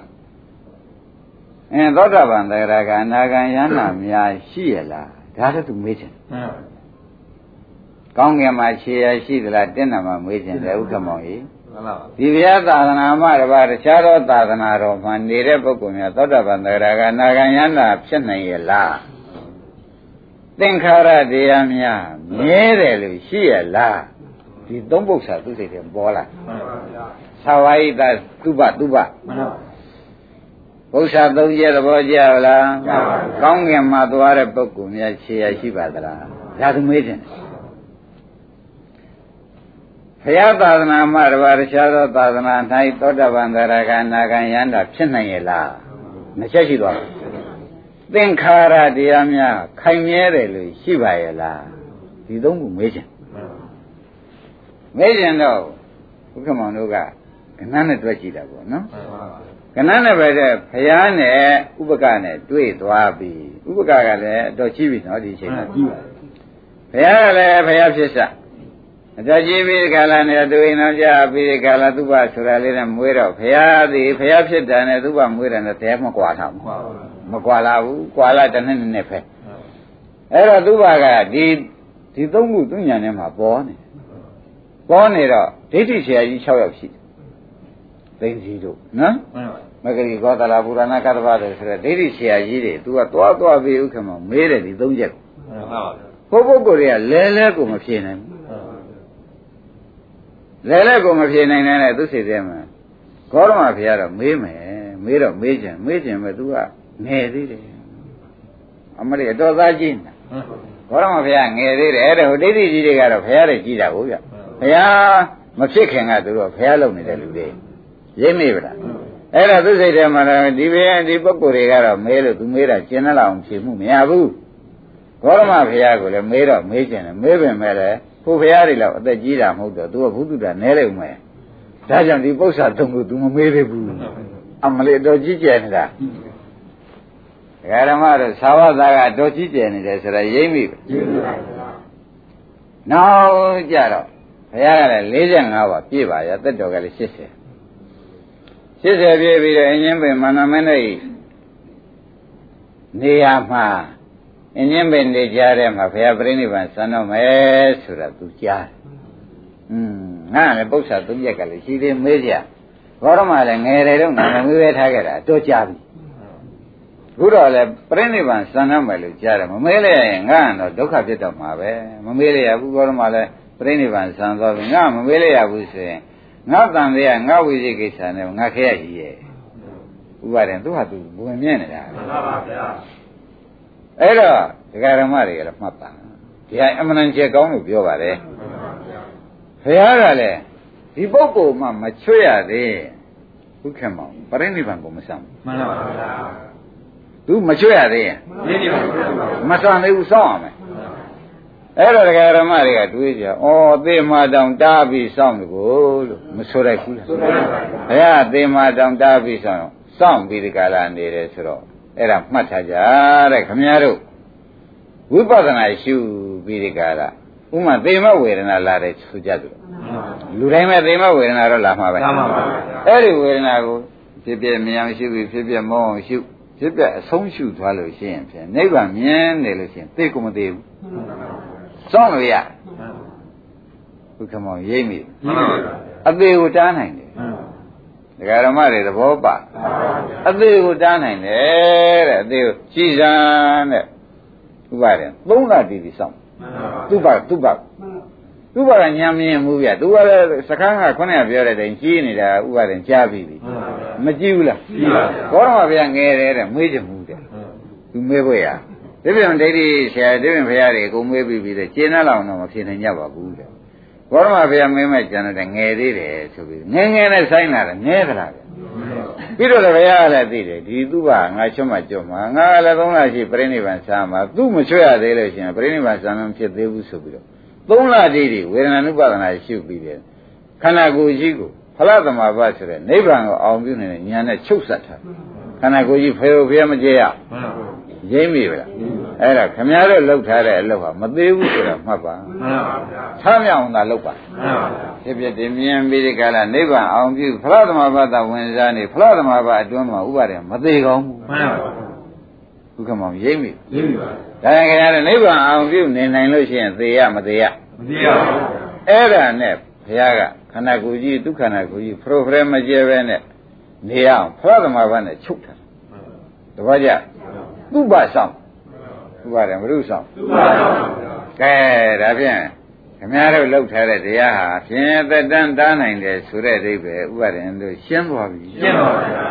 အင်းသောတာပန်တရားကအနာဂံယန္နာများရှိရလားဒါလည်းသူမေးချင်မှန်ပါကောင်းကင်မှာခြေရရှိသလားတင်းနာမှာမေးချင်တယ်ဥက္ကမောင်ကြီးမှန်ပါဒီဘုရားသာသနာမှတပါတခြားသောသာသနာတော်မှာနေတဲ့ပုဂ္ဂိုလ်များသောတာပန်တရားကအနာဂံယန္နာဖြစ်နိုင်ရလား သင်္ခါရတရားများမြဲတယ်လို့ရှိရလားဒီသုံးပု္ပ္ပာသူစိတ်ထဲပေါ်လာမှန်ပါဗျာသာဝါယိတသုဘသုဘမှန်ပါပု္ပ္ပာသုံးချက်သဘောကျလားကျပါပါကောင်းကင်မှာသွားတဲ့ပုဂ္ဂိုလ်များခြေရရှိပါသလားဒါသူမေးတယ်ဘုရားသာသနာမှာတပါးတခြားသောသာသနာ၌သောတပန်သရဂအနာဂံယန္တာဖြစ်နိုင်ရဲ့လားနှစ်ချက်ရှိသွားပြီ သင်္ခါရတရားများခိုင်မြဲတယ်လို့ရှိပါရဲ့လားဒီသုံးခုမေးချင်မေးချင်တော့ဘုခမောင်တို့ကကဏ္ဍနဲ့တွဲကြည့်တာပေါ့နော်မှန်ပါကဏ္ဍနဲ့ပဲတဲ့ဘုရားနဲ့ဥပကနဲ့တွေ့သွားပြီဥပကကလည်းအတော်ကြီးပြီနော်ဒီအချိန်မှာကြည့်ပါဘုရားကလည်းဘုရားဖြစ်စအတော်ကြီးပြီဒီခါလာနဲ့သူအိမ်တော်ကြပြီးဒီခါလာသူ့ဘဆိုတာလေးနဲ့မွေးတော့ဘုရားသည်ဘုရားဖြစ်တယ်နဲ့သူ့ဘမွေးတယ်နဲ့တရားမကွာထားဘူး မှန်ပါမကွာလာဘူးကွာလာတစ်နှစ်နှစ်ပဲအဲ့တော့သူ့ဘကဒီဒီသုံးခုသူညာထဲမှာပေါ်နေပေါ်နေတော့ဒိဋ္ဌိဆရာကြီး6ယောက်ရှိတယ်သိသိတို့နော်မှန်ပါမဂရိကောသလပုရဏကတ္တဗတယ်ဆိုတဲ့ဒိဋ္ဌိဆရာကြီးတွေ तू ကသွားသွားပြီးဥက္ကမမေးတယ်ဒီသုံးချက်ကိုမှန်ပါဘုပုဂ္ဂိုလ်တွေကလဲလဲကိုမဖြေနိုင်ဘူးလဲလဲကိုမဖြေနိုင်တဲ့သူစိတ်ထဲမှာဂေါရမဘုရားတော့မေးမယ်မေးတော့မေးချင်မေးချင်ပဲ तू က ငယ်သေးတယ်အမရိအတော်သားကြီးနာဂေါရမဘုရားငယ်သေးတယ်အဲ့ဒါဟိုဒိဋ္ဌိကြီးတွေကတော့ဘုရားတွေကြီးတာဟုတ်ဗျဘုရားမဖြစ်ခင်ကသူတို့ဘုရားလုံနေတဲ့လူတွေရိပ်မိဗလားအဲ့ဒါသူစိတ်ထဲမှာလည်းဒီဘုရားဒီပုဂ္ဂိုလ်တွေကတော့မဲလို့သူမေးတာကျင်တဲ့လောက်ဖြေမှုမရဘူးဂေါရမဘုရားကိုလည်းမေးတော့မေးကျင်တယ်မေးပင်မဲ့လည်းကိုဘုရားတွေလောက်အသက်ကြီးတာမဟုတ်တော့သူကဘုသူတာနဲလိုက်ဦးမယ်ဒါကြောင့်ဒီပု္ပ္ပာသုံးခုသူမမေးသေးဘူးအမလေးတော့ကြီးကျယ်နေတာ ဒကာဓမ္မတို့သာဝသားကတော်ကြီးကျယ်နေတယ်ဆိုတာရိပ်မိပဲကြည့်ပါဗျာနောက်ကြတော့ဘုရားကလည်း45ပါပြည့်ပါရဲ့တက်တော်ကလည်း80 80ပြည့်ပြီးတော့အင်းချင်းပင်မန္တမင်းတို့နေရာမှာအင်းချင်းပင်နေကြတဲ့မှာဘုရားပြိဋိဘံစံတော့မယ်ဆိုတာသူကြားတယ်။อืมငါလည်းပု္ပ္ပာသုံးရက်ကလည်းရှိသေးမေးကြ။ဘောရမလည်းငယ်တယ်တော့နာမည်ပဲထားခဲ့တာတော့ကြားပြီ။ ခုတော့လည်းပြိဋိဘံစံတော့မယ်လို့ကြားတယ်မမေးလိုက်ရင်ငါကတော့ဒုက္ခဖြစ်တော့မှာပဲမမေးလိုက်ရဘူးဘောရမလည်းပြိဋိဘံစံတော့ပြီငါမမေးလိုက်ရဘူးဆိုရင်ငါတန်တဲ့ငါဝိဇိကိစ္စနဲ့ငါခဲရကြီးရဲ့ဥပါရင်သူဟာသူဘဝင်မြင့်နေတာမှန်ပါဗျာအဲ့တော့ဒကာရမတွေကလည်းမှတ်ပါဒီဟာအမှန်တန်ချက်ကောင်းလို့ပြောပါတယ်မှန်ပါဗျာဘုရားကလည်းဒီပုဂ္ဂိုလ်မှမချွတ်ရသေးဘုခင်မောင်ပရိနိဗ္ဗာန်ကိုမဆောင်မှန်ပါဗျာ ဘူး तू မချွတ်ရသေးရင်ဒီဒီပါမဆောင်သေးဘူးစောင့်ရမယ်အဲ့တော့ဒကာရမတွေကတွေးကြဩသေမာတောင်တားပြီးစောင့်တယ်ကိုလို့မဆိုလိုက်ဘူးလားဆိုပါပါဘုရားသေမာတောင်တားပြီးစောင့်စောင့်ပြီးဒီကလာနေတယ်ဆိုတော့အဲ့ဒါမှတ်ထားကြတဲ့ခမည်းတော်ဝိပဿနာရှုပြီးဒီကလာဥမာသေမဝေဒနာလာတယ်ဆိုကြတယ်လူတိုင်းပဲသေမဝေဒနာတော့လာမှာပဲမှန်ပါပါအဲ့ဒီဝေဒနာကိုဖြစ်ပြမြင်အောင်ရှုပြီးဖြစ်ပြမောအောင်ရှု ဖြစ်ပြအဆုံးရှုသွားလို့ရှိရင်ဖြင့်နိဗ္ဗာန်မြင်တယ်လို့ရှိရင်သိကိုမသိဘူးစောင့်လို့ရဘုခမောင်ရိပ်မိမှန်ပါဗျာအသေးကိုတားနိုင်တယ်မှန်ပါဒကာရမတွေသဘောပါအသေးကိုတားနိုင်တယ်တဲ့အသေးကိုကြည်စမ်းတဲ့ဥပါရင်သုံးလတည်ပြီးစောင့်မှန်ပါသူ့ပါသူ့ပါသူ့ဘာကညာမင်းမှုပြသူကလည်းစခန်းကခုနကပြောတဲ့တိုင်ကြီးနေတာဥပါရင်ကြားပြီးပြီ မှန်ပါဗျာမကြည့်ဘူးလားကြည့်ပါဗျာဘောရမဗျာငယ်တယ်တဲ့မွေးချင်မှုတဲ့သူမေးဖို့ရဒီပြန်ဒိဋ္ဌိဆရာဒီပြန်ဖရာတွေအကုန်မေးပြီးပြီတဲ့ကျင်းတဲ့လောက်တော့မဖြစ်နိုင်ကြပါဘူးတဲ့ဘောရမဗျာမင်းမဲ့ကျန်တဲ့ငယ်သေးတယ်ဆိုပြီးငယ်ငယ်နဲ့ဆိုင်လာတယ်ငဲသလားဗျပြီးတော့လည်းဘုရားကလည်းသိတယ်ဒီသူ့ဘာငါချွတ်မှကြွမှာငါကလည်းသုံးလရှိပြိဋိဘံစာမှာသူ့မချွတ်ရသေးလို့ရှိရင်ပြိဋိဘံစာမဖြစ်သေးဘူးဆိုပြီးတော့သုံးလတည်းဒီဝေဒနာနုပါဒနာရှုပြီးတယ်ခန္ဓာကိုယ်ကြီးကို ဖလားသမဘာဆိုတဲ့နိဗ္ဗာန်ကိုအောင်ပြုနေတဲ့ဉာဏ်နဲ့ချုပ်ဆက်ထားခန္ဓာကိုယ်ကြီးဖေဖေမကြေရမှန်ပါရိမ့်ပြီဗလားအဲ့ဒါခမည်းတော်လှုပ်ထားတဲ့အလုပ်ဟာမသေးဘူးဆိုတာမှတ်ပါမှန်ပါဗျာဆမ်းမြောင်သာလှုပ်ပါမှန်ပါဗျာဖြစ်ဖြစ်ဒီမြင်ပြီးဒီကလာနိဗ္ဗာန်အောင်ပြုဖလားသမဘာသာဝင်စားနေဖလားသမဘာအတွင်းမှာဥပါဒေမသေးကောင်းဘူးမှန်ပါဘုခမောင်ရိမ့်ပြီကြည့်ပါဒါရင်ခင်ဗျားတို့နိဗ္ဗာန်အောင်ပြုနေနိုင်လို့ရှိရင်သေရမသေရမသိရပါဘူးအဲ့ဒါနဲ့ဘုရားက ခန္ဓာကိုယ်ကြီးဒုက္ခနာကိုယ်ကြီးပရိုဖရက်မကျဲပဲနဲ့နေရအောင်ဖလားသမဘာနဲ့ချုပ်ထားတပည့်ကြသူ့ဘာဆောင်သူ့ဘာတယ်မလို့ဆောင်သူပါပါဗျာကဲဒါဖြင့်ခခင်ဗျားတို့လှုပ်ထားတဲ့တရားဟာဖြင့်သက်တမ်းတားနိုင်တယ်ဆိုတဲ့အိဗယ်ဥပါဒင်တို့ရှင်းသွားပြီရှင်းပါဗျာ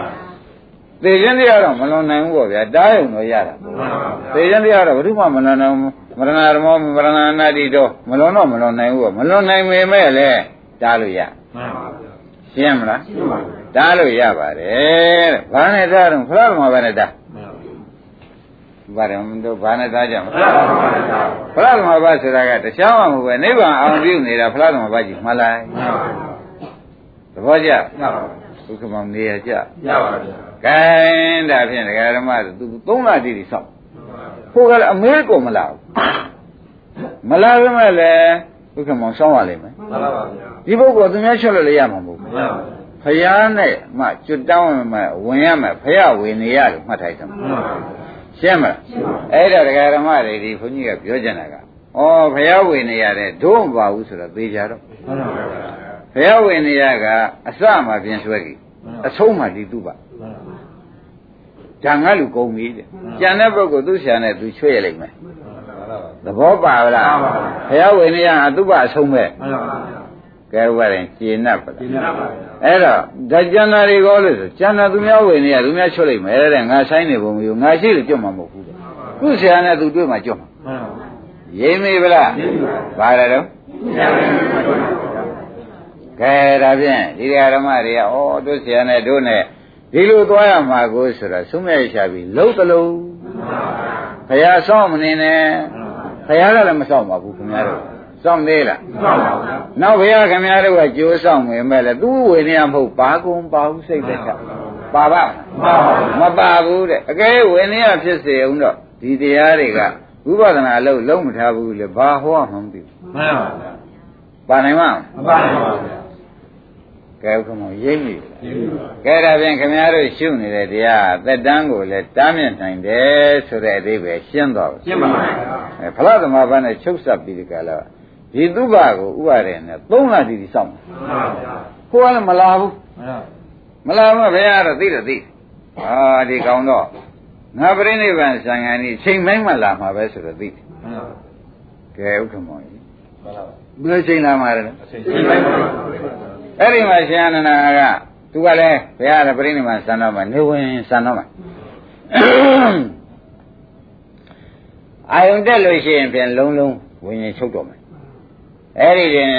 သေခြင်းတရားတော့မလွန်နိုင်ဘူးပေါ့ဗျာတားရုံတော့ရတာမှန်ပါဗျာသေခြင်းတရားတော့ဘယ်သူမှမလွန်နိုင်ဘူးမရဏဓမ္မမရဏနာတိတော့မလွန်တော့မလွန်နိုင်ဘူးပေါ့မလွန်နိုင်ပေမဲ့လည်း တားလို့ရမှန်ပါဗျာရှင်းမလားရှင်းပါဗျာတားလို့ရပါတယ်တဲ့ဘာနဲ့တားတော့ဖလားဓမ္မဘာနဲ့တားမှန်ပါဗျာဘာတယ်မတို့ဘာနဲ့သားကြမမှန်ပါဗျာဖလားသမဘာဆိုတာကတခြားမှမဟုတ်ပဲနိဗ္ဗာန်အောင်ပြုနေတာဖလားသမဘာကြီးမှတ်လိုက်မှန်ပါဗျာသဘောကျမှန်ပါဗျာဒုက္ခမောင်နေရကြရပါဗျာကဲဒါဖြင့်ဒကာဓမ္မတို့သူသုံးလတိတိဆောက်မှန်ပါဗျာဖို့ကလည်းအမေကိုမလာဘူးမလာဘဲမဲ့လည်းဒုက္ခမောင်ဆောင်းရလိမ့်မယ်မှန်ပါဗျာ ဒီပုဂ္ဂိုလ်သူများချွတ်လို့လည်းရမှာမဟုတ်ဘူးမှန်ပါဗျာဖယားနဲ့မှကျွတ်တောင်းဝင်မဲ့ဝင်ရမယ်ဖယားဝင်နေရလို့မှတ်ထားကြမှာမှန်ပါဗျာရှင်းမလားအဲ့ဒါဒကာဓမ္မတွေဒီခွန်ကြီးကပြောကြတာကဩဖယားဝင်နေရတယ်ဒုံမပါဘူးဆိုတော့သေချာတော့မှန်ပါဗျာဘုရားဝင်နေရကအစမှပြင်ဆွဲကြည့်အဆုံးမှဒီသူ့ပါမှန်ပါဗျာဂျန်ကလူကုန်ပြီတဲ့ကြံတဲ့ပုဂ္ဂိုလ်သူ့ဆရာနဲ့သူချွေရလိမ့်မယ်မှန်ပါဗျာသဘောပါလားမှန်ပါပါဘုရားဝင်နေရအသူ့ပါအဆုံးပဲမှန်ပါဗျာ ကဲဥပါရင်ကျေနပ်ပါဒီလားနာပါဗျာအဲ့တော့ဒါကျန်တာတွေကောလို့ဆိုကျန်တာသူများဝင်နေရသူများချွတ်လိမ့်မယ်တဲ့ငါဆိုင်နေပုံမျိုးငါရှိလို့ကြွတ်မှာမဟုတ်ဘူးတဲ့သူ့ဆရာနဲ့သူတွေ့မှကြွတ်မှာမှန်ပါဗျာရိမ့်မိဗလားပါရတော့ကဲဒါဖြင့်ဒီဓမ္မတွေကဩတို့ဆရာနဲ့တို့နဲ့ဒီလိုသွားရမှာကိုဆိုတော့သုံးမဲ့ရှာပြီးလှုပ်တလုံးခရဆောင်းမနေနဲ့ခရကလည်းမဆောင်းပါဘူးခင်ဗျားတို့ စောင့်သေးလားမှန်ပါဗျာနောက်ဘုရားခင်ဗျားတို့ကကြိုးဆောင်နေမဲ့လေသူ့ဝေနေရမဟုတ်ပါကုံပါဘူးစိတ်သက်သာပါပါမပါဘူးတဲ့အကဲဝေနေရဖြစ်စေအောင်တော့ဒီတရားတွေကဝိပဿနာလို့လုံးမထားဘူးလေဘာဟောမှမသိဘူးမှန်ပါဗျာပါနိုင်မလားမပါနိုင်ပါဗျာကဲခမောရိမ့်ပြီရှင်းပါကဲဒါဖြင့်ခင်ဗျားတို့ရှုနေတဲ့တရားသက်တမ်းကိုလည်းတားမြစ်နိုင်တယ်ဆိုတဲ့အသေးပဲရှင်းသွားပါရှင်းပါဗျာအဲဖလားသမဘာနဲ့ချုပ်ဆက်ပြီးဒီကလာ ဒီသုဘကိုဥပါရေနဲ့၃လတိတိစောင့်တယ်မှန်ပါဗျာကိုကလည်းမလာဘူးမှန်ပါမလာမှဘုရားကတော့သိတယ်သိအာဒီကောင်တော့ငါပြိဋိဘံဆံဃာนี่ချိန်တိုင်းမှလာမှာပဲဆိုတော့သိတယ်မှန်ပါကဲဥက္ကမောကြီးမှန်ပါဘယ်လိုချိန်လာမှာလဲအချိန်ရှင်းပါဗျာအဲ့ဒီမှာရှင်အနန္ဒာကသူကလည်းဘုရားကပြိဋိဘံဆံတော့မှာနေဝင်ဆံတော့မှာအာယုန်တက်လို့ရှိရင်ပြန်လုံးလုံးဝิญဉ်ချုပ်တော့မယ် အဲ့ဒီတင်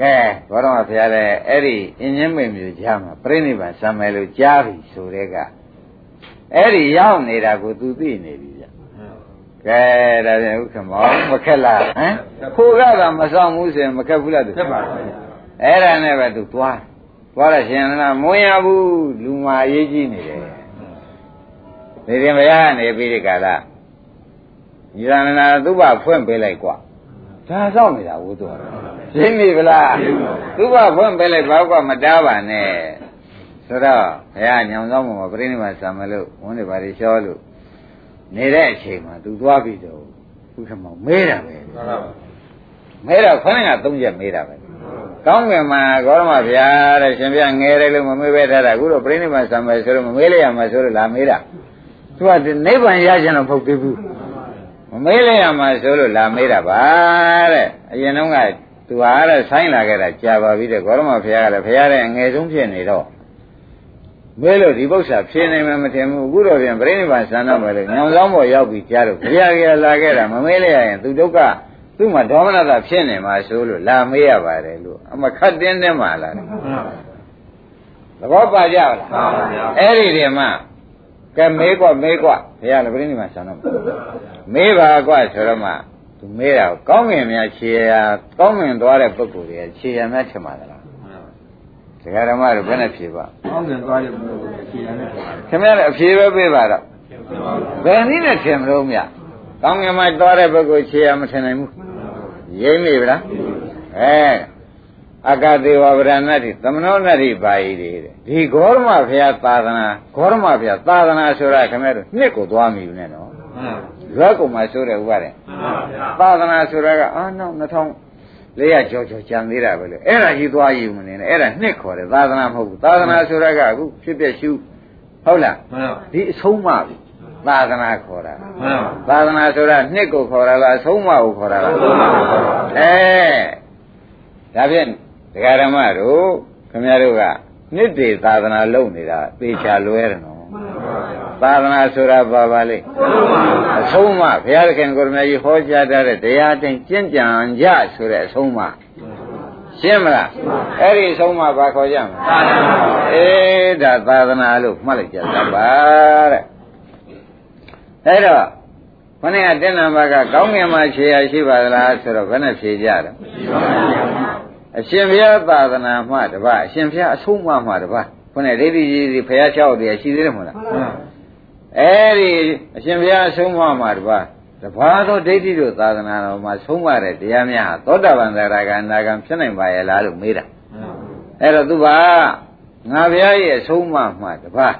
ကဲဘောရမဆရာလည်းအဲ့ဒီအင်းချင်းမိန်မျိုးကြားမှာပြိဋိဘံဆံမယ်လို့ကြားပြီဆိုတဲ့ကအဲ့ဒီရောက်နေတာကိုသူသိနေပြီဗျကဲဒါပြန်ဥက္ကမောမခက်လားဟမ်ခိုးကတော့မဆောင်ဘူးဆိုရင်မခက်ဘူးလားသူဖြစ်ပါဘူးအဲ့ဒါနဲ့ပဲသူသွားသွားတော့ရှင်လားမဝင်ရဘူးလူမာရေးကြီးနေတယ်နေရင်ဘုရားကနေပြီးဒီကလာဤရဏနာသုဘဖွင့်ပေးလိုက်ကွာ ဒါစောင့်နေတာဘူးသူကရှင်းပြီဗလားသူကဖွင့်ပေးလိုက်ဘာကမတားပါနဲ့ဆိုတော့ဘုရားညောင်ဆောင်မှာပြိဋိမဆံမလို့ဝန်တွေဘာတွေရှောလို့နေတဲ့အချိန်မှာသူသွားပြီတော့ဘုရားမောင်မဲတာပဲမဲတော့ခဏကသုံးချက်မဲတာပဲကောင်းကင်မှာဂေါရမဗျာတဲ့ရှင်ဗျာငယ်တယ်လို့မမေးပဲထားတာအခုတော့ပြိဋိမဆံမယ်ဆိုတော့မမေးလိုက်ရမှာဆိုတော့လာမေးတာသူကနိဗ္ဗာန်ရချင်တော့မဟုတ်သေးဘူး မမေးလိုက်ရမှာဆိုလို့လာမေးတာပါတဲ့အရင်တုန်းကသူဟာတဲ့ဆိုင်းလာခဲ့တာကြာပါပြီတဲ့ဂေါရမဘုရားကလည်းဘုရားတဲ့အငယ်ဆုံးဖြစ်နေတော့မဲလို့ဒီပု္ပ္ပာဖြေနိုင်မှမထင်ဘူးအခုတော့ပြန်ပြိဋိဘံဆန္ဒမယ်လေညောင်ဆောင်ပေါ်ရောက်ပြီးကြားတော့ဘုရားကလာခဲ့တာမမေးလိုက်ရရင်သူဒုက္ခသူ့မှာဒေါမနတာဖြစ်နေမှာဆိုလို့လာမေးရပါတယ်လို့အမခတ်တင်းတင်းမှလာတယ်သဘောပါကြလားမှန်ပါဗျာအဲ့ဒီဒီမှာ ကဲမေးကွမေးကွဘုရားလည်းပြိဋိဘံဆန္ဒမယ်မေးပါကွဆိုတော့မှသူမေးတာကိုကောင်းငင်များခြေရာကောင်းငင်သွားတဲ့ပုဂ္ဂိုလ်တွေခြေရာများထင်ပါသလားဒကာဓမ္မတို့ဘယ်နဲ့ဖြေပါကောင်းကင်သွားရဘူးခြေရနဲ့ခင်ဗျားလည်းအဖြေပဲပေးပါတော့ဘယ်နည်းနဲ့ထင်မလို့မြကောင်းငင်မှာသွားတဲ့ပုဂ္ဂိုလ်ခြေရာမထင်နိုင်ဘူးရိမ့်မိဗလားအဲ အကတိဝဗရဏတိသမနောနတိပါယိတဲ့ဒီဂေါရမဘုရားသာသနာဂေါရမဘုရားသာသနာဆိုတာခင်ဗျားတို့နှစ်ကိုသွားမိဘူးနဲ့နော်မှန်ရွက်ကုန်မှာဆိုတဲ့ဥပါတဲ့ပါဗျာသာသနာဆိုတာကအာနောက်2000လေးရကြောကြောကြံသေးတာပဲလေအဲ့ဒါကြီးသွားယူမနေနဲ့အဲ့ဒါနှစ်ခေါ်တယ်သာသနာမဟုတ်ဘူးသာသနာဆိုတာကအခုဖြစ်ပြရှုဟုတ်လားမှန်ဒီအဆုံးမပြီသာသနာခေါ်တာမှန်ပါသာသနာဆိုတာနှစ်ကိုခေါ်တာလားအဆုံးအမကိုခေါ်တာလားအဆုံးအမကိုခေါ်တာအဲဒါဖြင့် ဒကာဓမ္မတို့ခင်ဗျားတို့ကနှစ်တည်သာသနာလုပ်နေတာသေချာလွဲတယ်နော်မှန်ပါဗျာသာသနာဆိုတာဘာပါလဲအဆုံးအမဘုရားသခင်ကိုရမကြီးဟောကြားထားတဲ့တရားတိုင်းကျင့်ကြံကြဆိုတဲ့အဆုံးအမရှင်းမလားအဲ့ဒီအဆုံးအမဘာခေါ်ကြမလဲသာသနာအေးဒါသာသနာလို့မှတ်လိုက်ကြသပါတဲ့အဲ့တော့ခொနည်းကတင်းနံပါတ်ကကောင်းငင်မှာခြေရရှိပါသလားဆိုတော့ဘယ်နဲ့ဖြေကြတယ် အရှင်ဘုရားသာသနာမှတပါအရှင်ဘုရားအဆုံးအမမှတပါခொနည်းဒိဋ္ဌိကြီးဘုရား၆တရားရှိသေးတယ်မဟုတ်လားမှန်ပါအဲ့ဒီအရှင်ဘုရားဆုံးမမှာတပါးတပါးသောဒိဋ္ဌိတို့သာသနာတော်မှာဆုံးမတဲ့တရားများဟာသောတာပန်သရဂါအနာဂံဖြစ်နိုင်ပါရဲ့လားလို့မေးတာအဲ့တော့သူကငါဘုရားရဲ့အဆုံးအမမှာတပါး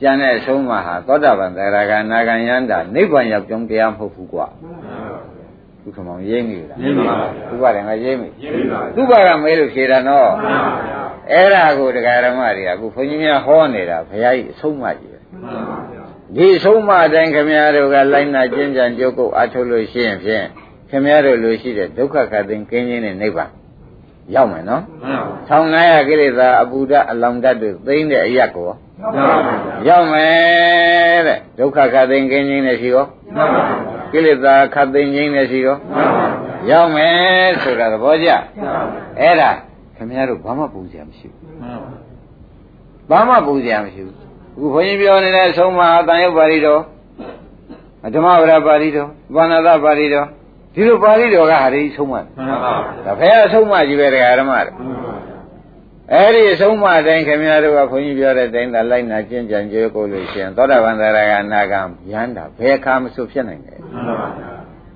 ကျန်တဲ့အဆုံးအမဟာသောတာပန်သရဂါအနာဂံယန္တာနိဗ္ဗာန်ရောက်ကြောင်းတရားမဟုတ်ဘူးကွာသူ ခမောင်ရိမ့်ပြီလားရင်းပါဗျာသူပါတယ်ငါရိမ့်ပြီရင်းပါသူပါကမေးလို့ဖြေတာနော်မှန်ပါဗျာအဲ့ဒါကိုတရားဓမ္မတွေကအခုဘုန်းကြီးများဟောနေတာဘုရားကြီးအဆုံးအမကြီးပဲမှန်ပါဗျာဒီဆုံးမအတိုင်းခမည်းတော်ကလိုက်နာကျင့်ကြံကြုတ်ကုတ်အားထုတ်လို့ရှိရင်ဖြင့်ခမည်းတော်လိုရှိတဲ့ဒုက္ခခတ်သိင်ကင်းခြင်းနဲ့နိဗ္ဗာန်ရောက်မယ်နော်မှန်ပါ။ထောင်900ကိလေသာအပူဓာတ်အလောင်ဓာတ်တွေသိမ့်တဲ့အရက်ကိုမှန်ပါဗျာ ရောက်မယ်တဲ့ဒုက္ခခတ်သိင်ကင်းခြင်းနဲ့ရှိရောမှန်ပါဗျာကိလေသာခတ်သိင်ခြင်းနဲ့ရှိရောမှန်ပါဗျာရောက်မယ်ဆိုတာသဘောကျမှန်ပါ။အဲ့ဒါခမည်းတော်ဘာမှပူစရာမရှိဘူးမှန်ပါ။ဘာမှပူစရာမရှိဘူး။အခုဘုန်းကြီးပြောနေတဲ့အဆုံးမအတန်ရုပ်ပါဠိတော်ဓမ္မဝရပါဠိတော်ဘာနာသပါဠိတော်ဒီလိုပါဠိတော်ကဟာဒီဆုံးမတယ်မှန်ပါဒါဖះအဆုံးမကြီးပဲတရားဓမ္မတွေ အဲ့ဒီအဆုံးမအတိုင်းခင်ဗျားတို့ကခွန်ကြီးပြောတဲ့အတိုင်းသာလိုက်နာကျင့်ကြံကြိုးကိုလို့ရှိရင်သောတာပန်သရဂါနာဂံယန္တာဘယ်အခါမဆိုဖြစ်နိုင်တယ်မှန်ပါဗျာ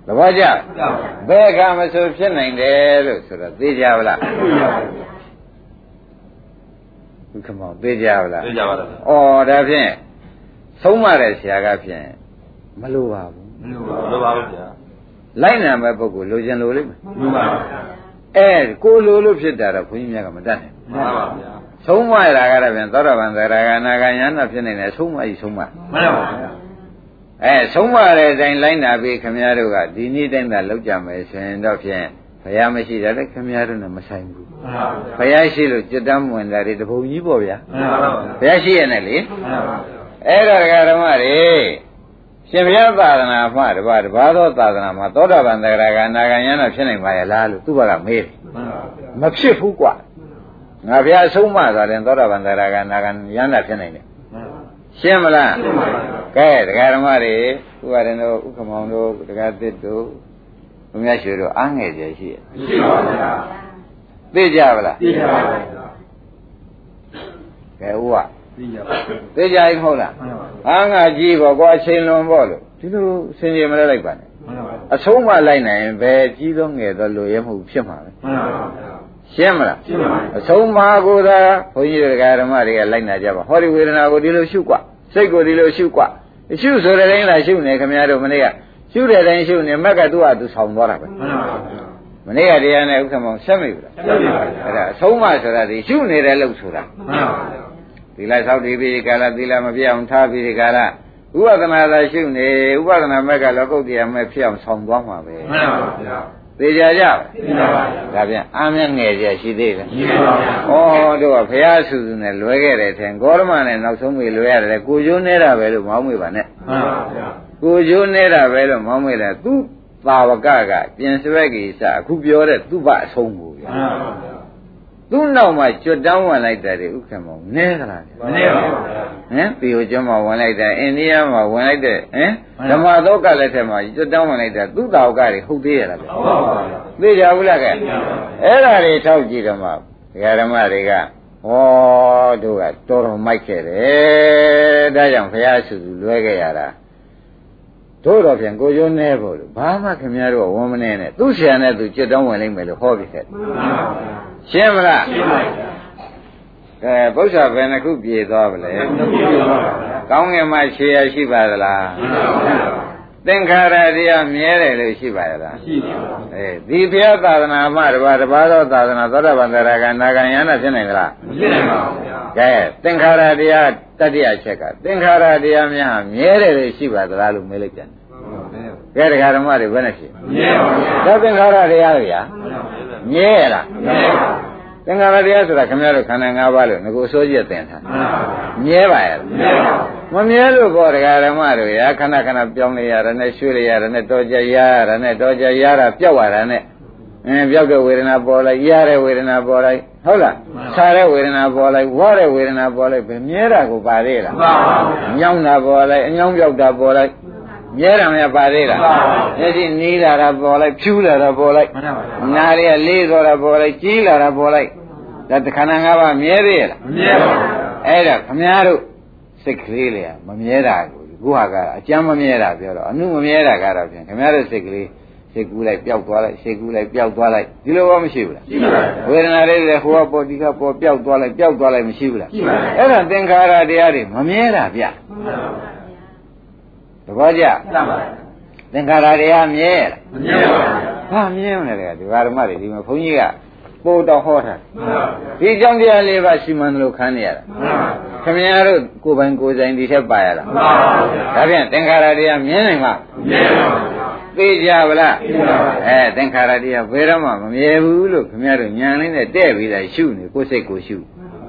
သဘောကျကြောက်ဘယ်အခါမဆိုဖြစ်နိုင်တယ်လို့ဆိုတော့သိကြပါလားပြရပါဘုခမောသိကြပါလားသိကြပါလားဩဒါဖြင့်ဆုံးမတဲ့ဆရာကဖြင့်မလိုပါဘူးမလို့ပါလို့ပါဘူးဗျာလိုက်နာမဲ့ပုဂ္ဂိုလ်လိုချင်လိုလိမ့်မယ်မှန်ပါဗျာ အဲကိုလိုလို့ဖြစ်တာတော့ခွန်ကြီးများကမတတ်နိုင်ဘူးမှန်ပါဗျာဆုံးမရတာကတော့ပြန်သောတာပန်သရဂါနာဂယန္တာဖြစ်နေတယ်ဆုံးမကြီးဆုံးမမှန်ပါဗျာအဲဆုံးမတဲ့အတိုင်းလိုက်နာပြီးခမည်းတော်ကဒီနေ့တိုင်းသာလောက်ကြမယ်ဆိုရင်တော့ဖြင့်ဘုရားမရှိတာလည်းခမည်းတော်နဲ့မဆိုင်ဘူးမှန်ပါဘုရားရှိလို့จิตတမ်းဝင်တာတွေတပုံကြီးပေါ့ဗျာမှန်ပါဗျာဘုရားရှိရနဲ့လေမှန်ပါဗျာအဲ့ဒါဒကာဓမ္မတွေ ရှင်ဘုရားသာသနာမှတပါးတပါးသောသာသနာမှာသောတာပန်သရဂါနာဂယန္တာဖြစ်နိုင်ပါရဲ့လားလို့သူ့ဘက်ကမေးတယ်မှန်ပါဗျာမဖြစ်ဘူးကွာငါဘုရားဆုံးမသွားတယ်သောတာပန်သရဂါနာဂယန္တာဖြစ်နိုင်တယ်မှန်ပါရှင်းမလားရှင်းပါဗျာကဲတရားဓမ္မတွေဥပါရင်တို့ဥက္ကမောင်တို့တရားသစ်တို့ဘုရားရွှေတို့အားငယ်ကြရှိရဲ့ရှိပါဗျာသိကြပါလားသိကြပါဗျာကဲဥကသိကြပါ သိကြရင်မဟုတ်လား မှန်ပါ အားငါကြီးပေါ့ကွာအချိန်လွန်ပေါ့လို့ဒီလိုစင်ကြယ်မလဲလိုက်ပါနဲ့ မှန်ပါ အဆုံးမလိုက်နိုင်ရင်ဘယ်ကြီးသောငယ်သောလူရဲမှုဖြစ်မှာလဲ မှန်ပါဗျာ ရှင်းမလား ရှင်းပါ အဆုံးမကိုသာဘုန်းကြီးတို့တရားဓမ္မတွေကလိုက်နာကြပါဟောဒီဝေဒနာကိုဒီလိုရှုกว่าစိတ်ကိုဒီလိုရှုกว่าရှုဆိုတဲ့တိုင်းလာရှုနေခင်ဗျားတို့မနေ့ကရှုတဲ့တိုင်းရှုနေမက်ကသူ့ဟာသူဆောင်သွားတာပဲ မှန်ပါဗျာ မနေ့ကတရားနဲ့ဥက္ကမောင်ဆက်မိဘူးလား ဆက်မိပါဗျာ အဲ့ဒါအဆုံးမဆိုတာဒီရှုနေတဲ့လို့ဆိုတာ မှန်ပါဗျာ သီ လဆောက်တည်ပြီးကာလသီလမပြအောင်ထားပြီးကာလဥပဒနာသာရှုနေဥပဒနာမက်ကလောကုတ်တရားမဲ့ဖြစ်အောင်ဆောင်သွားမှာပဲမှန်ပါဗျာသိကြကြပါသိကြပါဗျာဒါပြန်အာမျက်ငယ်ကြရှိသေးတယ်ရှိပါဗျာဩတို့ကဘုရားဆူဆူနဲ့လွဲခဲ့တယ်ထင်ဂေါရမနဲ့နောက်ဆုံးမေလွဲရတယ်ကိုကျိုးနေတာပဲလို့မောင်းမေပါနဲ့မှန်ပါဗျာကိုကျိုးနေတာပဲလို့မောင်းမေတယ်သူသာဝကကပြင်စရက်ကြီးစအခုပြောတဲ့သူ့ဘအဆုံးကိုဗျာမှန်ပါဗျာ သူ့နောက်မှာကျွတ်တောင်းဝင်လိုက်တယ်ဥက္ကမောင်နဲကြလားမနေ့ပါဗျာဟမ်ပီယိုကျွန်းမှာဝင်လိုက်တယ်အိန္ဒိယမှာဝင်လိုက်တယ်ဟမ်မှန်ဓပါမ္မသောကလက်ထက်မှာကျွတ်တောင်းဝင်လိုက်တယ်သူ့သာဝကတွေဟုတ်သေးရလားဗျာဟုတ်ပါပါဗျာသိကြဘူးလားကဲသိကြပါဘူးအဲ့ဒါတွေထောက်ကြည့်တော့မှဒကာဓမ္မတွေကဟောတို့ကတော်တော်မိုက်ခဲ့တယ်ဒါကြောင့်ဘုရားဆူဆူလွဲခဲ့ရတာ တို့တော့ပြန်ကိုကျိုးနေဖို့လို့ဘာမှခင်ဗျားတို့ကဝန်မနေနဲ့သူ့ဆရာနဲ့သူကျွတ်တောင်းဝင်လိုက်မယ်လို့ဟောပြီးခဲ့မှန်ပါဗျာရှင်းမလားရှင်းပါဗျာကဲဘုရားဘယ်နှခုပြေသွားပါလဲသိကြပါဗျာကောင်းငင်မှခြေရရှိပါသလားမှန်ပါဗျာသင်္ခါရတရားမြဲတယ်လို့ရှိပါရဲ့လားရှိပါဗျာအဲဒီဘုရားသာသနာမှတပါးတပါးသောသာသနာသောတာပန်သရဂနာဂံယန္တာဖြစ်နိုင်သလားမဖြစ်နိုင်ပါဘူးဗျာကဲသင်္ခါရတရား တတတိယချက်ကသင်္ခါရတရားများဟာမြဲတယ်လေရှိပါသလားလို့မေးလိုက်ပြန်တယ်ကဲတရားဓမ္မတွေဘယ်နဲ့ရှိမြဲပါဗျာဒါသင်္ခါရတရားတွေဟာမြဲရလားမြဲပါသင်္ခါရတရားဆိုတာခင်ဗျားတို့ခန္ဓာ၅ပါးလို့ငကိုစိုးကြည့်သင်ထားမှန်ပါမြဲပါရဲ့မြဲပါမမြဲလို့ဘောတရားဓမ္မတို့ရာခဏခဏပြောင်းနေရတာနဲ့ရွှေ့နေရတာနဲ့တော်ကြရရတာနဲ့တော်ကြရတာပြောက်ရတာနဲ့အင်းပြောက်တဲ့ဝေဒနာပေါ်လိုက်ရတဲ့ဝေဒနာပေါ်လိုက် ဟုတ်လားဆာတဲ့ဝေဒနာပေါ်လိုက်ဝါတဲ့ဝေဒနာပေါ်လိုက်ပဲမြဲတာကိုပါသေးလားမှန်ပါအညောင်းတာပေါ်လိုက်အညောင်းပြောက်တာပေါ်လိုက်မြဲတာမရပါသေးလားမှန်ပါမျက်စိနီးလာတာပေါ်လိုက်ဖြူးလာတာပေါ်လိုက်မှန်ပါနားတွေကလေးသွားတာပေါ်လိုက်ကြီးလာတာပေါ်လိုက်ဒါတခဏငါးပါးမြဲသေးရဲ့လားမြဲပါအဲ့ဒါခမည်းတော်စိတ်ကလေးလေမမြဲတာကိုခုဟာကအကျမ်းမမြဲတာပြောတော့အမှုမမြဲတာကတော့ဖြင့်ခမည်းတော်စိတ်ကလေး စိတ်ကူးလိုက်ပျောက်သွားလိုက်စိတ်ကူးလိုက်ပျောက်သွားလိုက်ဒီလိုဘာမရှိဘူးလားရှိပါဗျာဝေဒနာလေးတွေဟိုကပေါ်ဒီကပေါ်ပျောက်သွားလိုက်ပျောက်သွားလိုက်မရှိဘူးလားရှိပါဗျာအဲ့ဒါသင်္ခါရတရားတွေမမြဲတာဗျသဘောကျမှန်ပါသင်္ခါရတရားမြဲလားမြဲပါဗျာဘာမြဲမလဲတဲ့ဒီဘာဓမ္မတွေဒီမှာဘုန်းကြီးကပို့တော်ဟောတာမှန်ပါဒီအကြောင်းတရားလေးပါရှိမှန်းလို့ခံနေရတာမှန်ပါခင်ဗျားတို့ကိုယ်ပိုင်ကိုယ်ဆိုင်ဒီထက်ပါရလားမှန်ပါဗျာဒါဖြင့်သင်္ခါရတရားမြင်နိုင်မှာမြဲပါဗျာ သိကြဗလားသိပါပါအဲသင်္ခါရတရားဘယ်တော့မှမမြဲဘူးလို့ခင်ဗျားတို့ညာလေးနဲ့တဲ့ပြီးသားရှုနေကိုယ်စိတ်ကိုရှု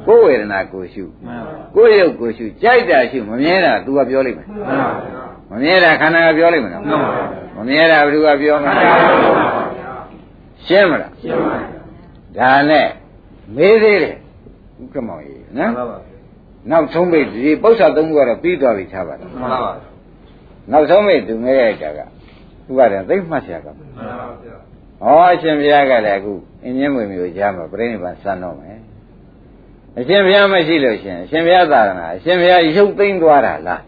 ကိုယ်ဝေဒနာကိုရှုမှန်ပါကိုယ်ရုပ်ကိုရှုကြိုက်တာရှုမမြဲတာ तू ကပြောလိမ့်မယ်မှန်ပါဗျာမမြဲတာခန္ဓာကပြောလိမ့်မယ်နော်မှန်ပါမမြဲတာဘယ်သူကပြောမှာရှင်းမလားရှင်းပါဗျာဒါနဲ့မေးသေးတယ်ဥက္ကမောင်ကြီးနော်မှန်ပါနောက်ဆုံးပိတ်ဒီပု္ပ္ပာသုံးခုကတော့ပြီးသွားပြီထားပါတော့မှန်ပါနောက်ဆုံးမိသူငဲရတာက သူကလည်းသိမှတ်ရကမှာမှန်ပါဗျာဟောအရှင်ဘုရားကလည်းအခုအင်းင်းမွေမျိုးကြားမှာပြိဋိဘံစံတော့မယ်အရှင်ဘုရားမရှိလို့ရှင်အရှင်ဘုရားသာရဏအရှင်ဘုရားရုပ်သိမ်းသွားတာလား